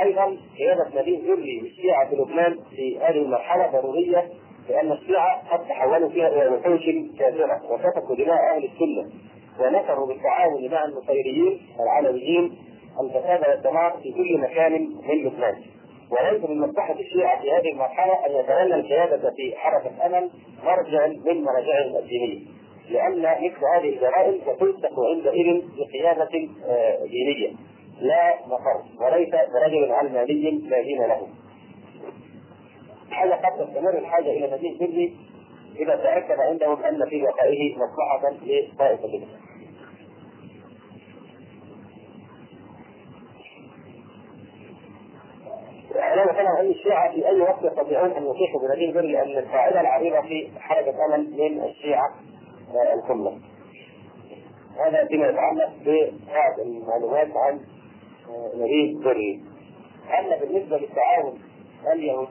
أيضا قيادة نبيل ذري للشيعه في لبنان في هذه المرحلة ضرورية لأن الشيعة قد تحولوا فيها إلى وحوش كافرة وسفكوا دماء أهل السنة ونشروا بالتعاون مع النصيريين العلويين الفساد والدمار في كل مكان من لبنان. وليس من مصلحة الشيعة في هذه المرحلة أن يتولى القيادة في حركه امل مرجعا من مراجعهم الدينيه. لأن مثل هذه الجرائم ستلصق عندئذ بقيادة دينية. لا مفر وليس برجل علماني لا دين له. حاجة قد تستمر الحاجة إلى مزيد سري إذا تأكد عندهم أن في بقائه مصلحة لطائفة منهم. لا مثلا أي الشيعه في أي وقت يستطيعون أن يصيحوا بنبيل بر لأن القاعده العريضه في حركة امل من الشيعة الكمله. هذا فيما يتعلق ببعض المعلومات عن نبيل بري. أما بالنسبة للتعاون اليهود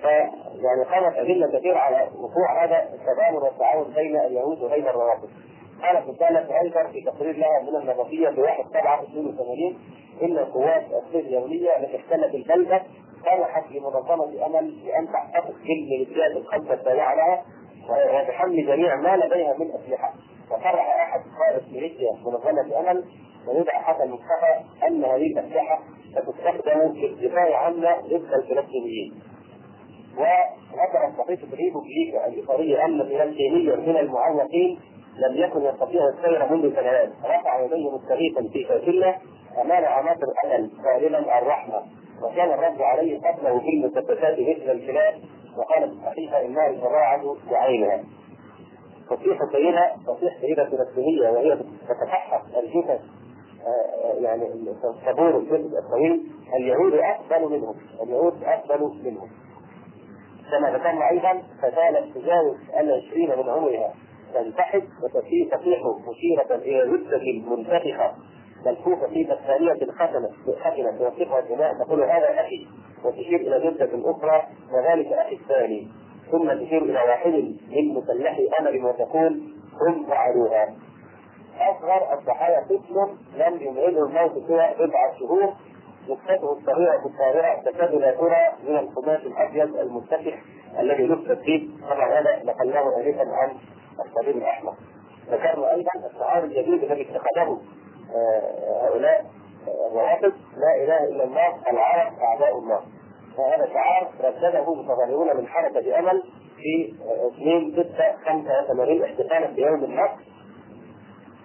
فيعني قامت أدلة كثيرة على وقوع هذا التضامن والتعاون بين اليهود وبين الروابط. قالت رسالة هايدر في تقرير لها من النظرية ب 1 7 82 إن القوات الصهيونية التي احتلت البلدة سمحت لمنظمة أمل بأن تحتفظ بالميليشيات الخمسة التابعة لها وبحمل جميع ما لديها من أسلحة. وصرح أحد قائد ميليشيا منظمة أمل ويدعى حسن مصطفى أن هذه الأسلحة ستستخدم في الدفاع عنا ضد الفلسطينيين. وذكرت صحيفة ريبوبليكا الإيطالية أن فلسطينيا من المعوقين لم يكن يستطيع السير منذ سنوات. رفع يديه مستغيثا في فاتله امام عناصر الامل قائلا الرحمة. وكان الرد عليه قتله في المسدسات مثل الكلاب وقالت الصحيفه انها الشراعه بعينها. تصيح سيدة تصيح سيدة فلسطينية وهي تتفحص الجثث يعني الصبور الجثث الطويل اليهود أفضل منهم اليهود أفضل منهم. كما ذكرنا أيضا فزالت تجاوز العشرين من عمرها. تنتحب وتصيح مشيرة إلى جثة منتفخة ملفوفة في بطانية ختمة ختمة توثقها الدماء تقول هذا أخي. وتشير إلى جثة أخرى. وذلك أخي الثاني. ثم تشير إلى واحد من مسلحي أمل وتقول هم فعلوها. أصغر الضحايا طفل لم يمعده الموت سوى بضعة شهور. نسخته الصغيرة الطارئة تكاد لا ترى من القماش الأبيض المتسخ الذي لفت فيه. طبعا هذا نقلناه آنفا عن الصليب الأحمر ذكرنا أيضا الشعار الجديد الذي اتخذه هؤلاء الروافض لا إله إلا الله العرب أعداء الله وهذا شعار ردده متظاهرون من حركة امل في 2 6 85 احتفالا بيوم النصر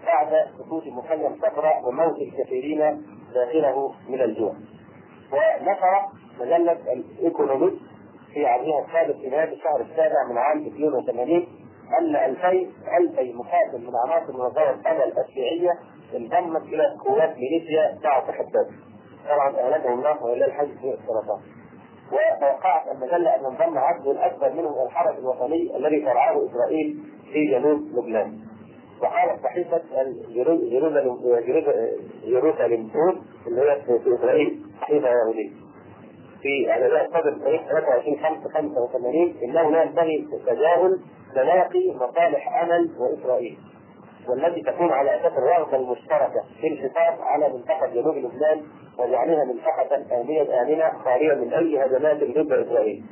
بعد سقوط مخيم صفراء وموت الكثيرين داخله من الجوع. ونشر مجلة الإيكونوميست في عرضها السابق في نهايه الشهر السابع من عام 82 أن 2000 2000 مقاتل من عناصر منظمه امل الشيعيه انضمت إلى قوات ميليشيا بعد حداد. طبعا اهلكهم الله ولله الحمد في السرطان. وتوقعت المجله أن ينضم عدد الأكبر منهم الحرس الوطني الذي ترعاه إسرائيل في جنوب لبنان. وقالت صحيفة جيروزاليم بوست اللي هي في إسرائيل صحيفة يهودية. في اعلانات صدر تاريخ 23 5 85 إنه لا ينبغي تجاهل تلاقي مصالح أمل وإسرائيل والتي تكون على أساس الرغبة المشتركة في الحفاظ على منطقة جنوب لبنان وجعلها منطقة آمنة آمنة خالية من أي هجمات ضد إسرائيل.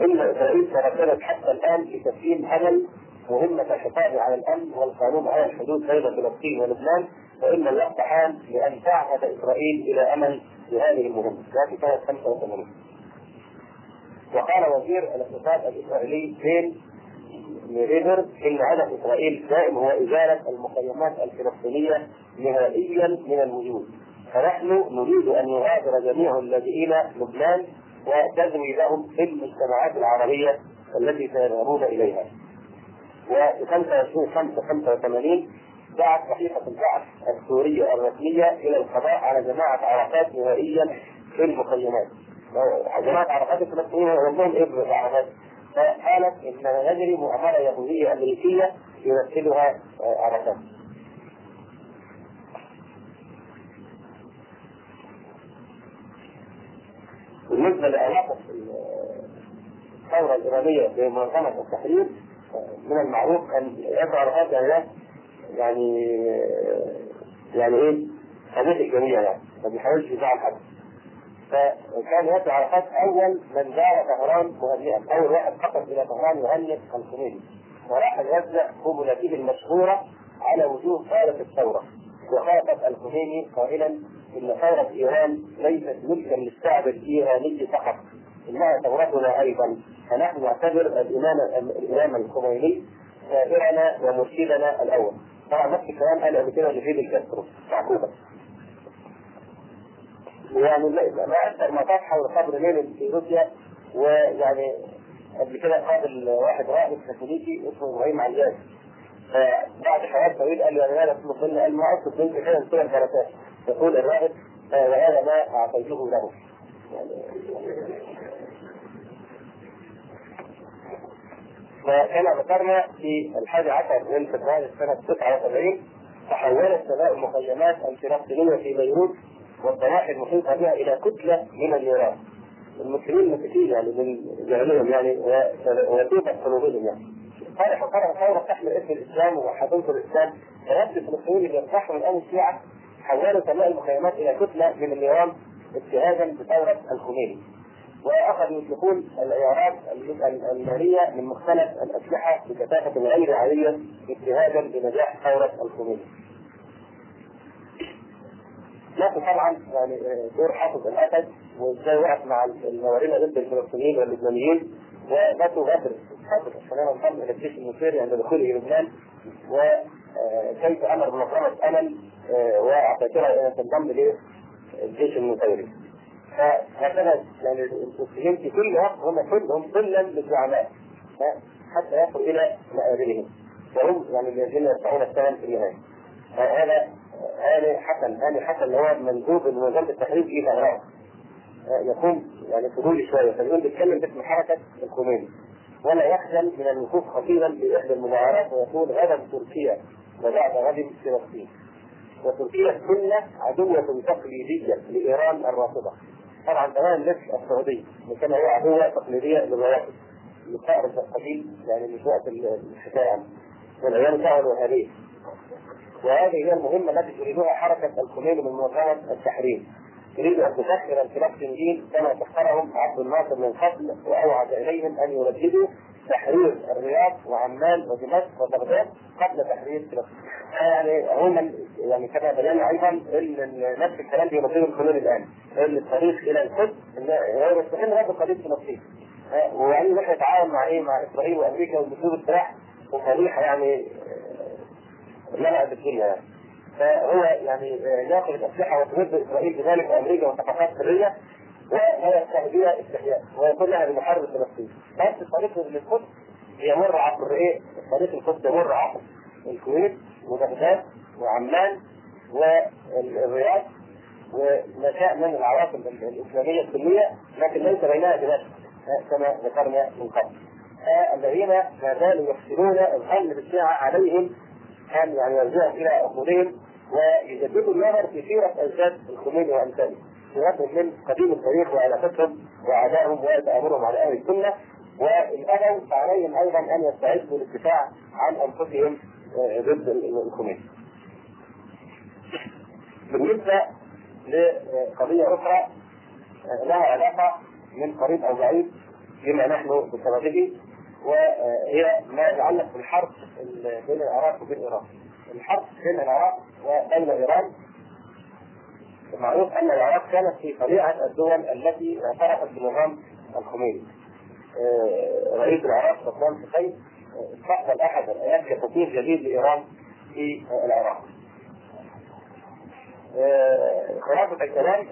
إن إسرائيل ترددت حتى الآن في تسليم أمل مهمة الحفاظ على الأمن والقانون على الحدود بين فلسطين ولبنان وإن الوقت حان لأن تعهد إسرائيل إلى أمل بهذه المهمة في سنة 85 وقال وزير الاقتصاد الإسرائيلي بين ريفر إن هدف إسرائيل دائم هو إزالة المخيمات الفلسطينية نهائيا من الوجود فنحن نريد أن يغادر جميع اللاجئين لبنان وتزوي لهم في المجتمعات العربية التي سيذهبون إليها. وفي 25 5 85 دعت صحيفه البعث السوريه الرسمية إلى القضاء على جماعة عرفات نهائيا في المخيمات. جماعة عرفات الفلسطينيين عندهم ابن عرفات فقالت إن يجري مؤامرة يهودية أمريكية يمثلها عرفات. بالنسبة لعلاقه الثورة الإيرانية بمنظمة التحرير من المعروف أن يبدو عرفات يعني يعني يعني إيه صديق الجميع يعني ما بيحاولش يزعل حد فكان ياسر عرفات أول من جاء طهران مهنئا أول واحد فقط إلى طهران يهنئ الخميني وراح يوزع قبلته المشهوره على وجوه ثوره الثورة. وخاطب الخميني قائلا إن ثورة إيران ليست ملكا للشعب الإيراني فقط. إنها ثورتنا أيضا. فنحن نعتبر الامام الإمام الخميني سائرنا ومرشدنا الأول. طبعا نفس الكلام قال قبل كده لفيد الكاسترو. معقوبة يعني ما أكثر ما حول قبر لينين في روسيا ويعني قبل كده قابل واحد راهب كاثوليكي اسمه إبراهيم عياش فبعد حوار طويل قال له يا اسمه قلنا قال ما اقصد كده نسير الجلسات يقول الراهب وهذا ما أعطيته له. يعني وكما ذكرنا في الحادي عشر من فبراير سنة 79 تحولت سماء المخيمات الفلسطينية في بيروت والضواحي المحيطة بها إلى كتلة من النيران. المسلمين مسكين يعني من جهلهم يعني ويتوب قلوبهم يعني. صالح وقرر ثورة تحمل اسم الإسلام وحضنة الإسلام فرد الفلسطينيين اللي يرتاحوا من الشيعة حولوا سماء المخيمات إلى كتلة من النيران اجتهادا بثورة الخميني. وأخذوا يطلقون العيارات المالية من مختلف الأسلحة بكثافة غير عادية اجتهادا بنجاح ثورة الخميني. لكن طبعا يعني دور حافظ الأسد وإزاي وقف مع الموارنه ضد الفلسطينيين واللبنانيين وماتوا غدر حافظ عشان انضم إلى الجيش المصري عند دخوله لبنان وكيف أمر بمقامه أمل وعساكرها ان تنضم للجيش المسيري. فهكذا يعني المسلمين في كل وقت هم كلهم ظلا للزعماء حتى يصلوا إلى مآذنهم وهم يعني الذين يدفعون الثمن في النهاية. هذا آل حسن آل حسن اللي هو من وزارة التحرير في بغداد يكون يعني فضولي شوية فبيقول بيتكلم باسم حركه الخميني. ولا يخجل من الوقوف خطيبا بإحدى المظاهرات ويقول غدا تركيا وبعد غد فلسطين. وتركيا السنة عدوة تقليدية لإيران الرافضة. طبعا كمان مثل السعودية اللي كان هي عدوة تقليدية للروافض. يقارب القديم يعني مش وقت الحكاية. من أيام الدعوه الوهابيه وهذه هي المهمة التي تريدها حركة الخميني من منظمه التحرير تريد أن تسخر الفلسطينيين كما سخرهم عبد الناصر من قبل وأوعد إليهم أن يرددوا تحرير الرياض وعمان ودمشق وبغداد قبل تحرير فلسطين. يعني عموما يعني كما بينا أيضا إن نفس الكلام بيردده الخميني الآن إن الطريق إلى القدس هو يستحل هذا قضية فلسطين. ويعني نحن نتعاون مع إيه مع إسرائيل وأمريكا وباسلوب السلاح وصريحه يعني لها بالدنيا يعني. فهو يعني ياخذ الأسلحة وتمد إسرائيل بذلك وامريكا واتفاقات سرية ولا يستهديها استحياء ويقول لها بمحاربه فلسطين. بس الطريق للقدس يمر عبر إيه؟ طريق القدس يمر عبر الكويت وبغداد وعمان والرياض وما من العواصم الإسلامية السنيه لكن ليس بينها دمشق كما ذكرنا من قبل. الذين ما زالوا يحسنون الظن بالشيعه عليهم ان يعني يرجعوا إلى عقولهم ويجددوا النظر في سيرة اجداد الخميني وامثاله. سيرتهم من قديم التاريخ وعلاقتهم وأعدائهم وتامرهم على أهل السنة والابوا فعليهم أيضا أن يستعدوا للدفاع عن أنفسهم ضد الخميني. بالنسبة لقضية أخرى لها علاقة من قريب أو بعيد بما نحن بسببه وهي ما يتعلق بالحرب بين العراق وبين إيران. الحرب بين العراق وبين إيران معروف أن العراق كانت في طبيعه الدول التي اعترفت بنظام الخميني. رئيس العراق صدام حسين استقبل أحد الأيات كسفير جديد لإيران في العراق. خلاصة الكلام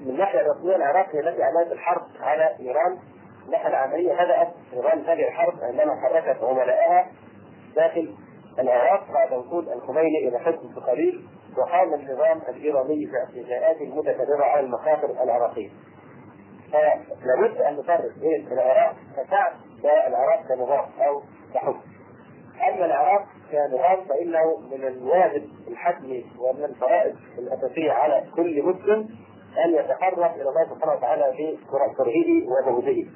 من الناحية الرسمية العراق هي التي أعلنت الحرب على إيران الناحية العملية بدأت إيران هذه الحرب عندما حركت عملائها داخل العراق بعد وصول الخميني إلى حكم بقليل وقام النظام الإيراني في اعتداءات متكررة على المخاطر العراقية. فلابد أن نفرق بين العراق كشعب والعراق كنظام أو كحكم. أما العراق كنظام فإنه من الواجب الحتمي ومن الفرائض الأساسية على كل مسلم أن يتقرب إلى الله سبحانه وتعالى في كرهه وبغضه.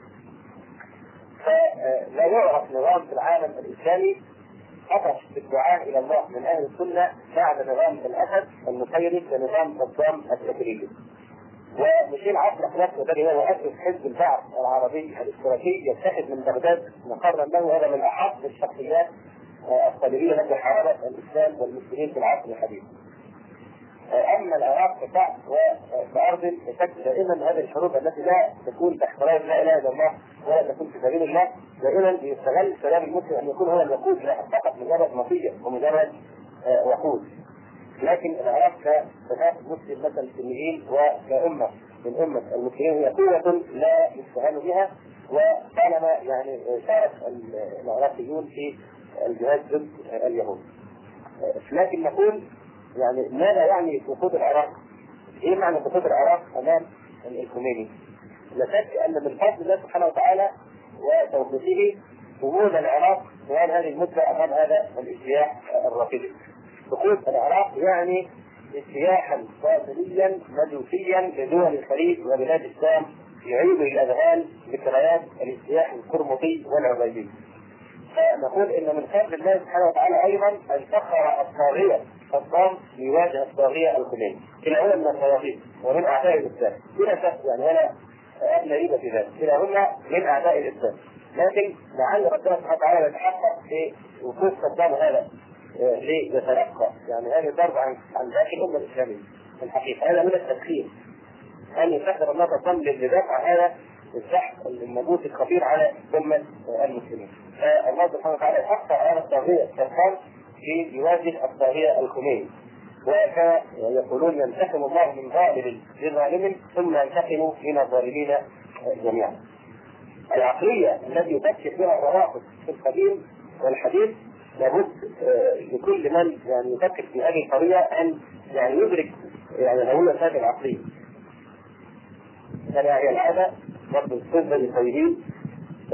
نظام في العالم الإسلامي أطرح بالدعاء إلى الله من أهل السنة بعد نظام الأسد المسيري كنظام صدام التكريمي. ومشيل عبد الأخلاق الذي هو مؤسس حزب البعث العربي الاشتراكي يتخذ من بغداد مقرا له هذا من أحق الشخصيات الصليبية التي حاربت الإسلام والمسلمين في العصر الحديث. اما العراق كشعب وكارض تشكل دائما هذه الحروب التي لا تكون تحت لا إله إلا الله ولا تكون في سبيل الله دائما يستغل كلام المسلم أن يكون هو الوقود لا فقط مجرد نصيحه ومجرد وقود. لكن العراق كشباب مسلم مثلا المسلمين وكأمة من أمة المسلمين هي قوة لا يستهان بها وطالما يعني شارك العراقيون في الجهاد ضد اليهود. لكن نقول يعني ماذا يعني سقوط العراق؟ إيه معنى سقوط العراق أمام الخميني؟ لا شك أن من فضل الله سبحانه وتعالى وتوفيقه صمود العراق طوال هذه المدة أمام هذا الإجتياح الرافضي. سقوط العراق يعني اجتياحا باطنيا مجوسيا لدول الخليج وبلاد الشام يعيد الاذهان ذكريات الاجتياح القرمطي والعبيدي. فنقول إن من فضل الله سبحانه وتعالى أيضا أن سخر الطاغيه صدام ليواجه الطاغيه الخميني كلاهما من الطواغيت ومن أعداء الإسلام. بلا شك يعني ولا ادنى ريبه في ذلك. كلاهما من أعداء الإسلام. لكن لعل ربنا سبحانه وتعالى يتحقق في وقوف صدام هذا ليتلقى. يعني هذه ضرب عن عن باقي الأمة الإسلامية. في الحقيقة هذا من التدخين أن يستخدم الله صدام لدفع هذا الزحف المبوس الخطير على أمة المسلمين. فالله سبحانه وتعالى يحقق على الطاغيه الشيطان في يواجه الطاغيه الخميني يقولون ينتقم الله من ظالم لظالم ثم ينتقم من الظالمين جميعا. العقلية التي يفكر بها الروافض في القديم والحديث لابد لكل من يعني يفكر في هذه القضية أن يعني يدرك يعني هويه هذه العقليه. كما هي العاده برضه السنة للطيبين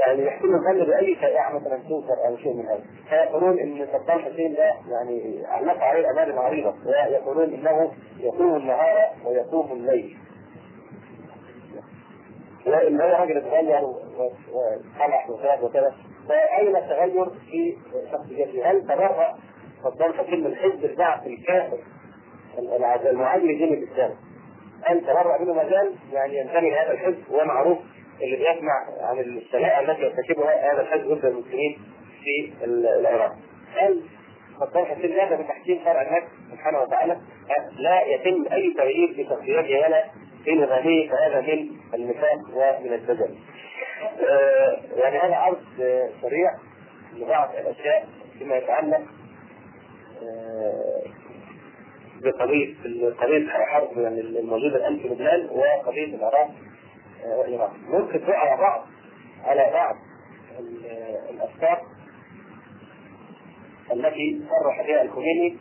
يعني يحسن الظن باي شائعه مثلا تنكر أو شيء من هذا فيقولون إن صدام حسين ده يعني علق عليه الامال عريضه ويقولون إنه يصوم النهار ويصوم الليل وإن هو راجل اتغير وصلح وفات وكذا فأين التغير في شخصيته؟ هل تبرأ صدام حسين من حزب البعث الكافر المعادي لدين الاسلام؟ هل تبرأ منه مازال يعني ينتمي لهذا الحزب ومعروف اللي بيسمع عن الشنائع التي يرتكبها هذا الحزب ضد المسلمين في العراق. هل صدام حسين هذا تحكيم شرع الله سبحانه وتعالى لا يتم أي تغيير في شخصيته ولا في نظامه فهذا من النفاق ومن الدجل. آه يعني هذا عرض سريع لبعض الأشياء فيما يتعلق آه بقضيه قضيه الحرب يعني الموجودة الآن في لبنان وقضية العراق وايران. ممكن تقع على بعض على بعض الأفكار التي صرح بها الخميني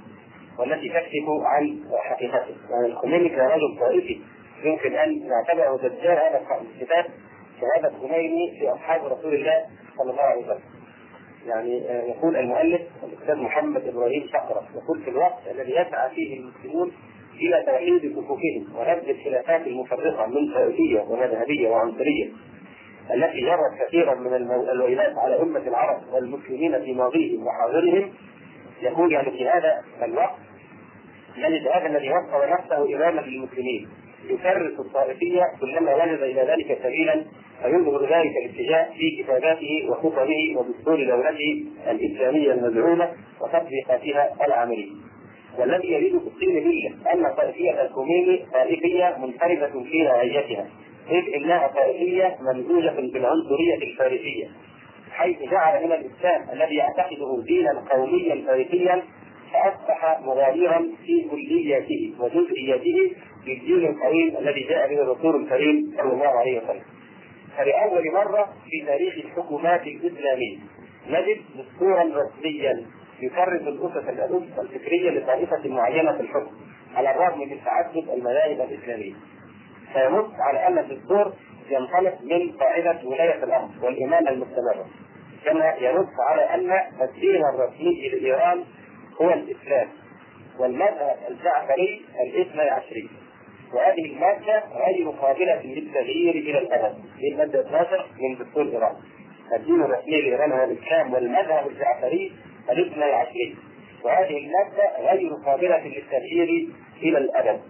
والتي تكشف عن حقيقته، يعني الخميني كان رجل طائفي يمكن أن نعتبره دجال هذا الكتاب شهاده الخميني في أصحاب رسول الله صلى الله عليه وسلم. يعني يقول المؤلف الأستاذ محمد إبراهيم شقرة يقول في الوقت الذي يسعى فيه المسلمون إلى توحيد صفوفهم ونبذ الخلافات المفرقة من طائفيه ومذهبية وعنصرية التي جرت كثيرا من الويلات على أمة العرب والمسلمين في ماضيهم وحاضرهم يقول يعني في هذا الوقت نجد هذا الذي وصل نفسه اماما للمسلمين يكرس الطائفية كلما وجد إلى ذلك سبيلا فينظر ذلك الاتجاه في كتاباته وخطبه ودستور دولته الإسلامية المزعومة وتطبيقاتها العملية. والذي يريد تقسيم مله أن طائفيه الخميني طائفيه منفرده في نوعيتها إذ انها طائفيه ممزوجة بالعنصرية الفارسية حيث جعل من الإسلام الذي يعتقده دينا قوميا فارسيا فأصبح مغايرا في كلياته وجزئياته للدين القويم الذي جاء به الرسول الكريم صلى الله عليه وسلم. فلأول مرة في تاريخ الحكومات الإسلامية نجد دستورا رسميا يكرس الأسس الأسس الفكرية لطائفة معينة في الحكم على الرغم من تعدد المذاهب الإسلامية. فينص على أن الدستور ينطلق من قاعدة ولاية الأمر والإمامة المستمرة. كما ينص على أن الدين الرسمي لإيران هو الإسلام والمذهب الجعفري الاثني عشري وهذه المادة غير قابلة للتغيير إلى الأبد هي المادة 12 من دستور إيران الدين الرسمي لإيران هو الإسلام والمذهب الجعفري الاثني عشري وهذه المادة غير قابلة للتغيير إلى الأبد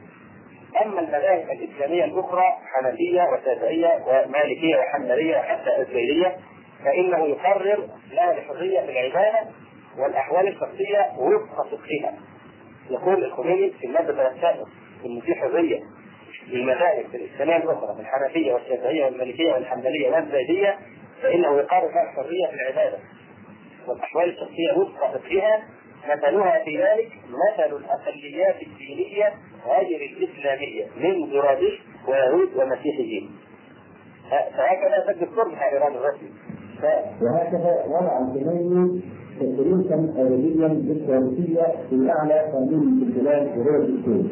أما المذاهب الإسلامية الأخرى حنفية وشافعية ومالكية وحنبلية وحتى إسرائيلية فإنه يقرر لها الحرية في العبادة والأحوال الشخصية وفق فقهها. يقول الخميني في المادة 13 إن في حرية للمذاهب الإسلامية الأخرى في الحنفية والشافعية والمالكية والحنبلية فإنه يقرر لها الحريه في العبادة. والأحوال الشخصية وفق فقهها مثلها في ذلك مثل الأقليات الدينية غير الإسلامية من زرادش ويهود ومسيحيين فهكذا سد الدكتور بتاع إيران الرسمي. وهكذا وضع الخميني تدريسا ادبيا بالتاريخيه في اعلى قانون في البلاد وهو.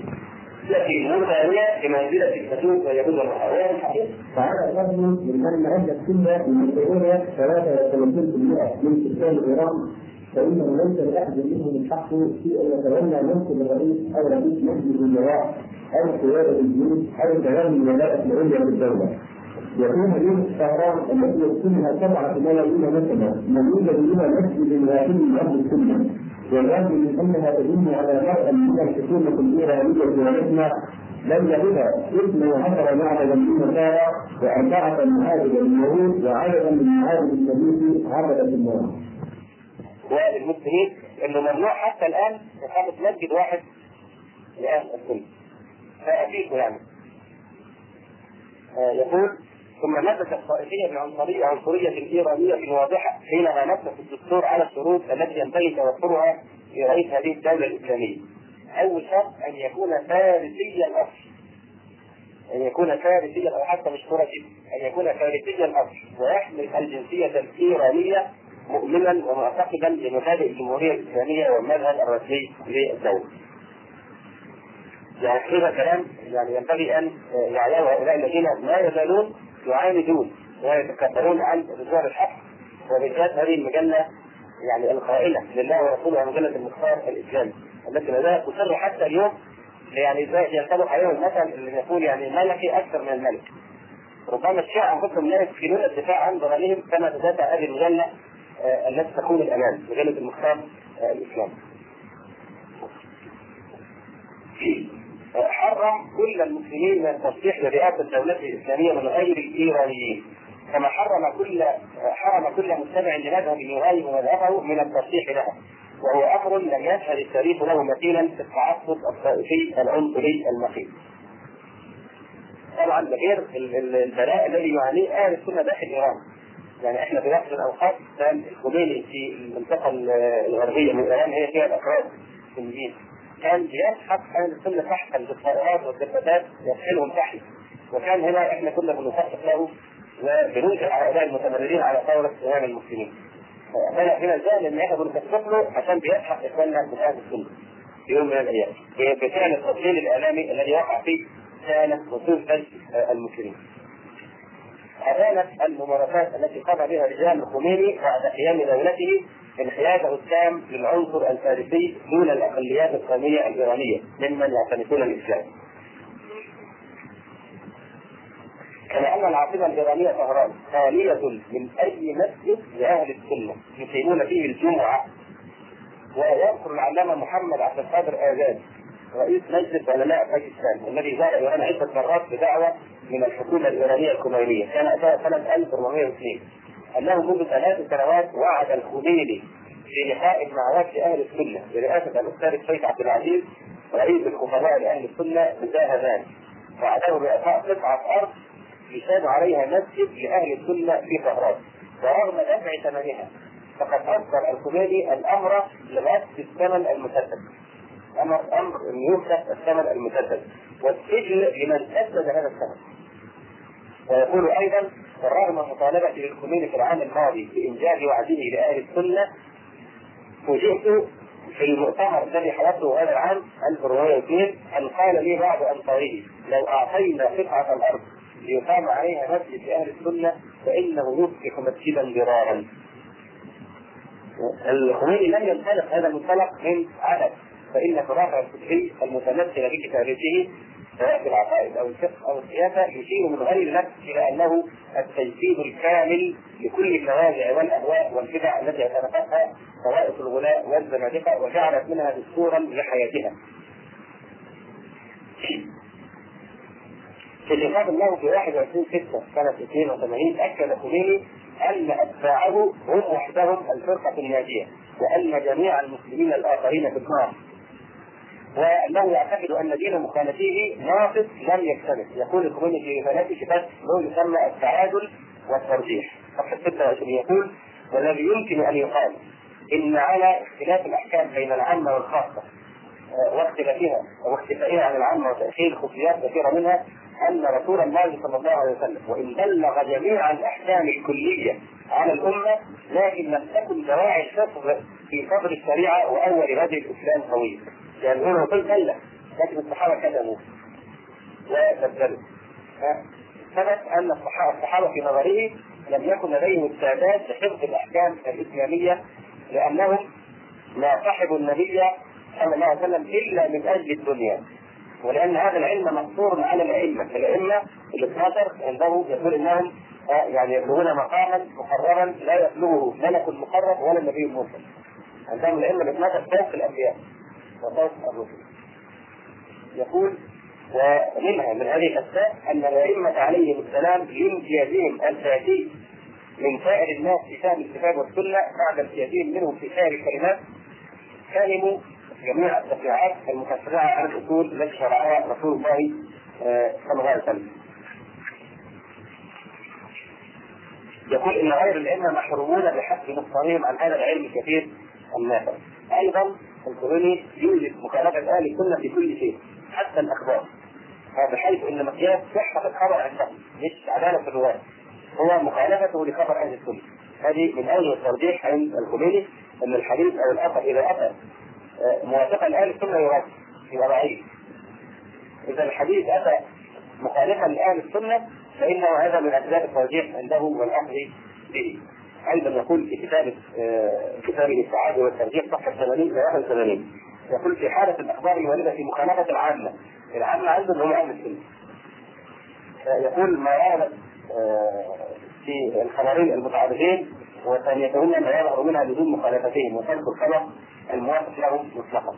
التي ثانية بمنزلة الفتوح ويجوز المحاولة الحقيقة. فهذا الرجل من أن أهل السنة يمثلون 33% من سكان إيران فإنه ليس لأحد منهم الحق في أن يتولى منصب الرئيس أو رئيس مجلس الوزراء أو قيادة الجيش أو تولي الولاءة العليا في الدولة. يكون اليوم طهران التي يسكنها سبعة ملايين نسمة موجودة بها مسجد واحد من أهل السنة والرغم من أنها تدل على مرأة من الحكومة الإيرانية في لم يهدها اثنى عشر معبدا للنصارى وأربعة معابدا لليهود وعددا من معابد المجوس عبدة النار. والمسلمين انه ممنوع حتى الآن إقامة مسجد واحد لأهل السنة. فاكيد يعني. آه يقول ثم نبت الطائفية بعنصرية عنصرية إيرانية واضحة حينما نبت الدستور على الشروط التي ينبغي توفرها في رئيس هذه الدولة الإسلامية. أول شرط أن يكون فارسي الأصل. أن يكون فارسي أو حتى مش فرنسي، أن يكون فارسي الأصل ويحمل الجنسية الإيرانية مؤمنا ومعتقدا بمبادئ الجمهورية الإسلامية والمذهب الرسمي للدولة. يعني هذا كلام يعني ينبغي أن يعلمه هؤلاء الذين لا يزالون يعاندون ويتكبرون عن رجال الحق. وبالذات هذه المجلة يعني القائلة لله ورسوله مجله المختار الإسلامي. التي لا تصر حتى اليوم يعني ينطبق عليهم المثل اللي يقول يعني ملكي أكثر من الملك. ربما الشيعة أنفسهم لا يمكنون الدفاع عن ضررهم كما تدافع هذه المجلة آه التي تكون الأمان مجلة المختار آه الإسلامي. حرم كل المسلمين من التصريح برئاسه دولته الإسلامية من غير الايرانيين كما حرم كل حرم كل متبع لمذهب يغاير مذهبه من التصريح لها وهو أمر لم يشهد التاريخ له مثيلا في التعصب الطائفي العنصري المخيف. طبعا ده غير البلاء الذي يعانيه أهل السنة داخل إيران. يعني إحنا في من الأوقات كان الخميني في المنطقة الغربية من إيران هي فيها الاكراد السنيين كان بيسحب أهل السنة تحت بالطائرات والدبابات يدخلهم تحت وكان هنا إحنا كنا بنخطط له وبننكر على هؤلاء المتمردين على ثوره إمام المسلمين. فانا هنا زال إن إحنا بنخطط له عشان بيسحب إخواننا أهل السنة في يوم من الأيام بفعل التضليل الإعلامي الذي وقع فيه كانت نصوص المسلمين. أبانت الممارسات التي قام بها رجال الخميني بعد قيام دولته انحيازه التام للعنصر الفارسي دون الأقليات القومية الإيرانية ممن يعتنقون الإسلام. كما ان العاصمة الإيرانية طهران خالية من أي مسجد لأهل السنة يقيمون فيه الجمعة. ويذكر العلامة محمد عبد القادر اذان رئيس مجلس علماء باكستان الذي زار إيران عدة مرات بدعوة من الحكومة الإيرانية الكومينية. كان سنة 1402 أنه منذ ثلاث سنوات وعد الخميني في لقاء مع وفد أهل السنة برئاسة الأستاذ الشيخ عبد العزيز رئيس الخطباء لأهل السنة بذلك وعده بإعطاء قطعة أرض يشاد عليها مسجد لأهل السنة في طهران. ورغم دفع ثمنها فقد أصدر الخميني الأمر لنفس الثمن المسدد. أمر أمر أن يوقف الثمن المسدد. والسجن لمن سدد هذا الثمن. ويقول أيضا رغم مطالبة الخميني في العام الماضي بإنجاز وعده لأهل السنة فوجئت في المؤتمر الذي حضرته هذا العام 1402 أن قال لي بعض أنصاره لو أعطينا قطعة الأرض ليقام عليها مسجد لأهل السنة فإنه يصبح مسجدا ضرارا. الخميني لم ينطلق هذا المنطلق من عدد فإن تراث الفقهي المتمثل في كتابته سواء العقائد أو الفقه أو السياسة يشير من غير نفس إلى أنه التجسيد الكامل لكل النوازع والأهواء والبدع التي اعتنقتها طوائف الغلاء والزنادقه وجعلت منها دستورا لحياتها. في لقاء الله في 21 6 سنة 82 أكد خميني أن أتباعه هم وحدهم الفرقة الناجية وأن جميع المسلمين الآخرين في النار وانه يعتقد أن دين مخالفيه ناقص لم يكتمل يقول في رسالته كتاب له يسمى التعادل والترجيح صفحه 26 يقول والذي يمكن أن يقال إن على اختلاف الأحكام بين العامة والخاصة آه، واختلافها واختفائها عن العامة وتأخير خصوصيات كثيرة منها أن رسول الله صلى الله عليه وسلم وإن بلغ جميع الأحكام الكلية على الأمة لكن لم تكن دواعي الفقه في صدر الشريعة وأول هذه الاسلام طويل. يعني هو الرسول بلغ لكن الصحابة كذبوا وبدلوا. ثبت أن الصحابه في نظره لم يكن لديهم استعداد لحفظ الأحكام الإسلامية لأنهم لا صحبوا النبي صلى الله عليه وسلم إلا من أجل الدنيا. ولأن هذا العلم مقصور على الأئمة، الأئمة ال 12 عنده يقول إنهم يعني يبلغون مقاما مقررا لا يبلغه ملك مقرب ولا النبي المرسل. عندهم الأئمة ال 12 فوق الأنبياء. وفوق الرسل. يقول ومنها من هذه الأسباب أن الأئمة عليهم السلام لامتيازهم الذاتي من سائر الناس في فهم الكتاب والسنة بعد امتيازهم منهم في سائر الكلمات فهموا جميع التشريعات المتشرعه على الأصول التي شرعها رسول الله صلى الله عليه وسلم. يقول إن غير الأئمة محرومون بحسب نصرانهم عن هذا العلم الكثير النافع. أيضا الكوروني يوجد مخالفه أهل السنة في كل شيء حتى الأخبار. بحيث إن مقياس صحه الخبر عندهم مش عدالة الرواية. هو مخالفته لخبر أهل السنة. هذه من اوجه الترجيح عند الخميني أن الحديث أو الأثر إذا اتى موافقا لاهل السنة يرد يبقى ضعيف. إذا الحديث اتى مخالفا لاهل السنة فإنه هذا من أسباب الترجيح عنده والأخذ به. أيضا يقول في كتاب كتابه السعاده والترجيح صفحة 80 إلى 81 يقول في حالة الأخبار الواردة في مخالفة العامة العامة عندهم هم أهل السنة. يقول ما ورد في الخبرين المتعارضين وثانيتهن ما يظهر منها بدون مخالفتهم وترك الخبر الموافق له مطلقا.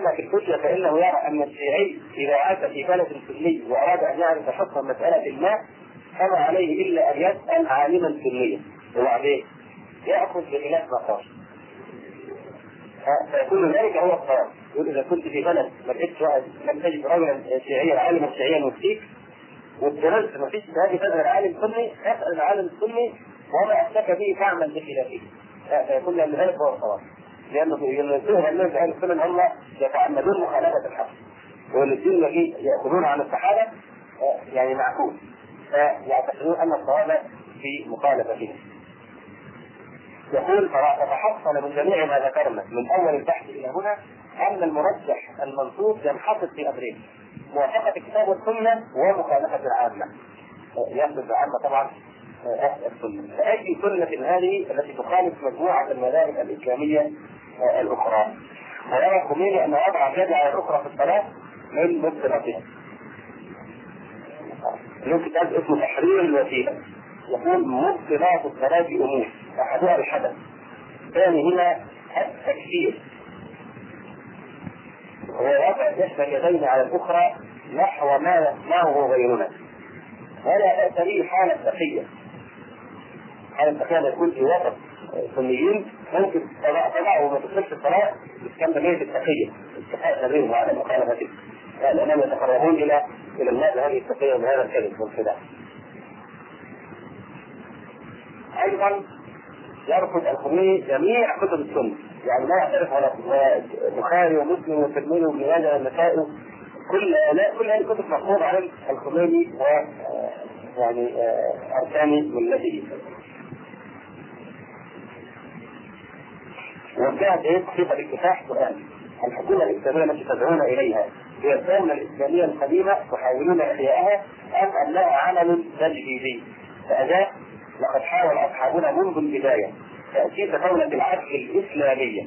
اما في الحجة فإنه يرى أن الشيعي اذا عاش في بلد سني وأراد أن يعرف حكم مسألة ما فما عليه إلا أن يسأل عالما سنيا وبعدين يأخذ بخلاف ما قال. فيكون ذلك هو الصواب يقول إذا كنت في بلد ما لقيتش لم تجد رجلا شيعيا عالما شيعيا مفتيك واضطررت ما فيش هذه تذهب عالم سني أسأل العالم السني وما افتك به فاعمل بخلافه. فيكون ذلك هو الصواب لأنه ينزهها الناس أهل السنة هم يتعمدون مخالفة الحق. والدين الذي يأخذون عن الصحابة يعني معقول. فيعتقدون أن الصواب في مخالفتهم يقول فتحصل من جميع ما ذكرنا من أول البحث إلى هنا أن المرجح المنصوص ينحصر في أمرين موافقة الكتاب والسنة ومخالفة العامة. يقصد العامة طبعا السنة فأي سنة هذه التي تخالف مجموعة المذاهب الإسلامية الأخرى. ويرى الخميني أن وضع اليد على الأخرى في الصلاة من مبطلاتها له كتاب اسمه تحرير الوسيلة. يقول مبطلات الصلاة امور أحدها الحدث. الثاني هنا التكفير. هو وضع احدى اليدين على الأخرى نحو ما يصنعه غيرنا ولا به حالة تقية حالة تقية يكون في وسط سنيين ممكن تضعه وما تدخلش الصلاة بتكون بنية التقية اتفاق بينهم على مخالفته لأنهم يتقربون إلى إلى الناس بهذه التقية وبهذا الكذب والخداع. أيضا يرفض الخميني جميع كتب السنة. يعني لا يعترف على البخاري ومسلم والترمذي وابن ماجه والنسائي. كل لا كل هذه الكتب مفروض على الخميني و يعني اركان ملته إيه صفه الاكتفاح سؤال الحكومة الإسلامية التي تدعون إليها هي الدولة الإسلامية القديمة تحاولون إحيائها أم انها عمل تجديدي فاداء لقد حاول أصحابنا منذ البداية تأسيس دولة العدل الإسلامية.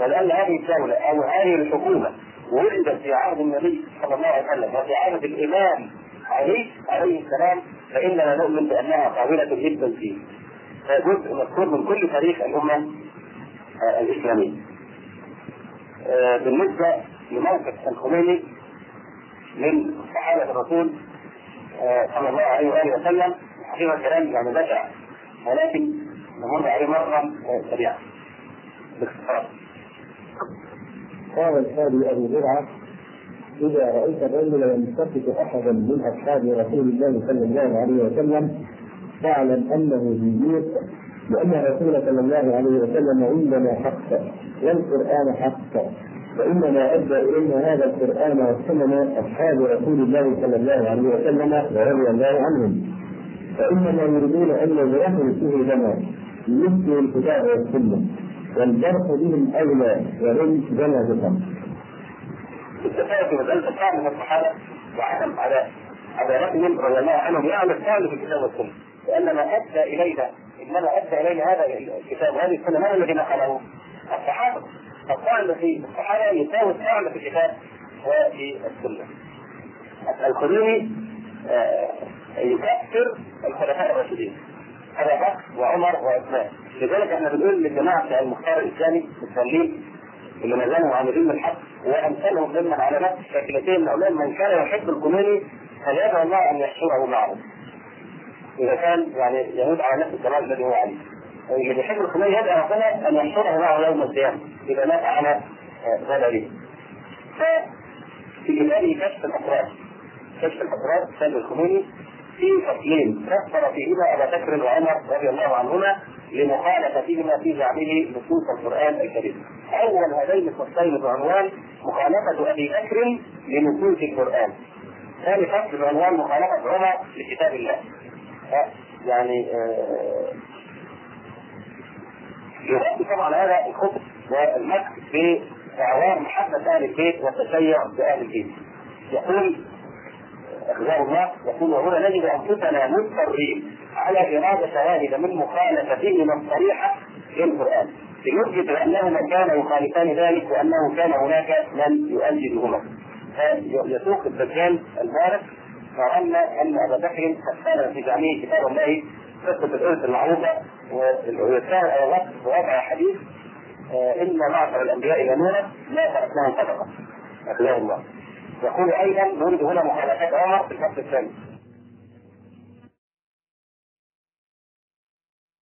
ولان هذه الدولة أو هذه الحكومة وجدت في عهد النبي صلى الله عليه وسلم وفي عهد الإمام علي عليه السلام فإننا نؤمن بأنها قابله للتنفيذ فجزء مذكور من كل تاريخ الأمة الاسلاميه. بالنسبة لموقف الخميني من صحابه الرسول صلى الله عليه وآله وسلم حقيقة الكلام يعني بشع ولكن نمر عليه مرة سريعا باختصار. قال الحادي أبو زرعة إذا رأيت الرجل ينتقد أحدا من أصحاب رسول الله صلى الله عليه وسلم فاعلم أنه زنديق لأن الرسول صلى الله عليه وسلم عندنا حق والقرآن حق وإنما أدى إلينا هذا القرآن والسنن أصحاب رسول الله صلى الله عليه وسلم ورضي الله عنهم. فإنما يريدون أن يظهروا فيه لنا يمثلوا الكتاب والسنة والجرح بهم أولى وهم جنازة التفاؤل في مسألة من الصحابة وعدم على عدالتهم رضي الله عنهم يعني الفعل في الكتاب والسنة. لأن ما أدى إلينا إنما أدى إلينا هذا الكتاب؟ وهذه السنة من الذي نقله؟ الصحابة الطعن في الصحابة يساوي الطعن في الكتاب وفي السنة. الخديوي يكفر الخلفاء الراشدين. ابا بكر وعمر وعثمان. لذلك إحنا بنقول للجماعه المختار الإسلامي المصلين اللي ما زالوا عاملين بالحق وأمثالهم ضمن علامات الشاكلتين من من كان يحب الخميني فليدعو الله أن يحشره معه. إذا كان يعني يموت على نفس الضلال الذي هو عليه. اللي بيحب الخميني يدعو ربنا أن يحشره معه يوم القيامة إذا مات على ضلاله. ففي كتابه كشف الاسرار كشف الاسرار سلم الخميني في فصلين كفر فيهما أبا بكر وعمر رضي الله عنهما لمخالفتهما في زعمه نصوص القرآن الكريم. أول هذين الفصلين بعنوان مخالفة أبي بكر لنصوص القرآن. ثاني فصل بعنوان مخالفة عمر لكتاب الله. يعني آه يغطي طبعا هذا الخطب والمكس باعوار محبه أهل البيت والتشيع بأهل البيت. يقول أخزاه الله يقول وهنا نجد أنفسنا مضطرين على إرادة شواهد من مخالفتهما الصريحة للقرآن لنثبت أنهما كانا يخالفان ذلك وأنه كان هناك من يؤيدهما فيسوق الدجال البارق وأن أن أبا بكر قد كان في زعمه كتاب الله قصة الأنس المعروفة ويذكر آيات ووضع حديث إن معشر الأنبياء بنونا لا تركناهم صدقة. أخزاه الله. يقول أيضا نريد هنا مخالفات عمر في الفصل الثاني.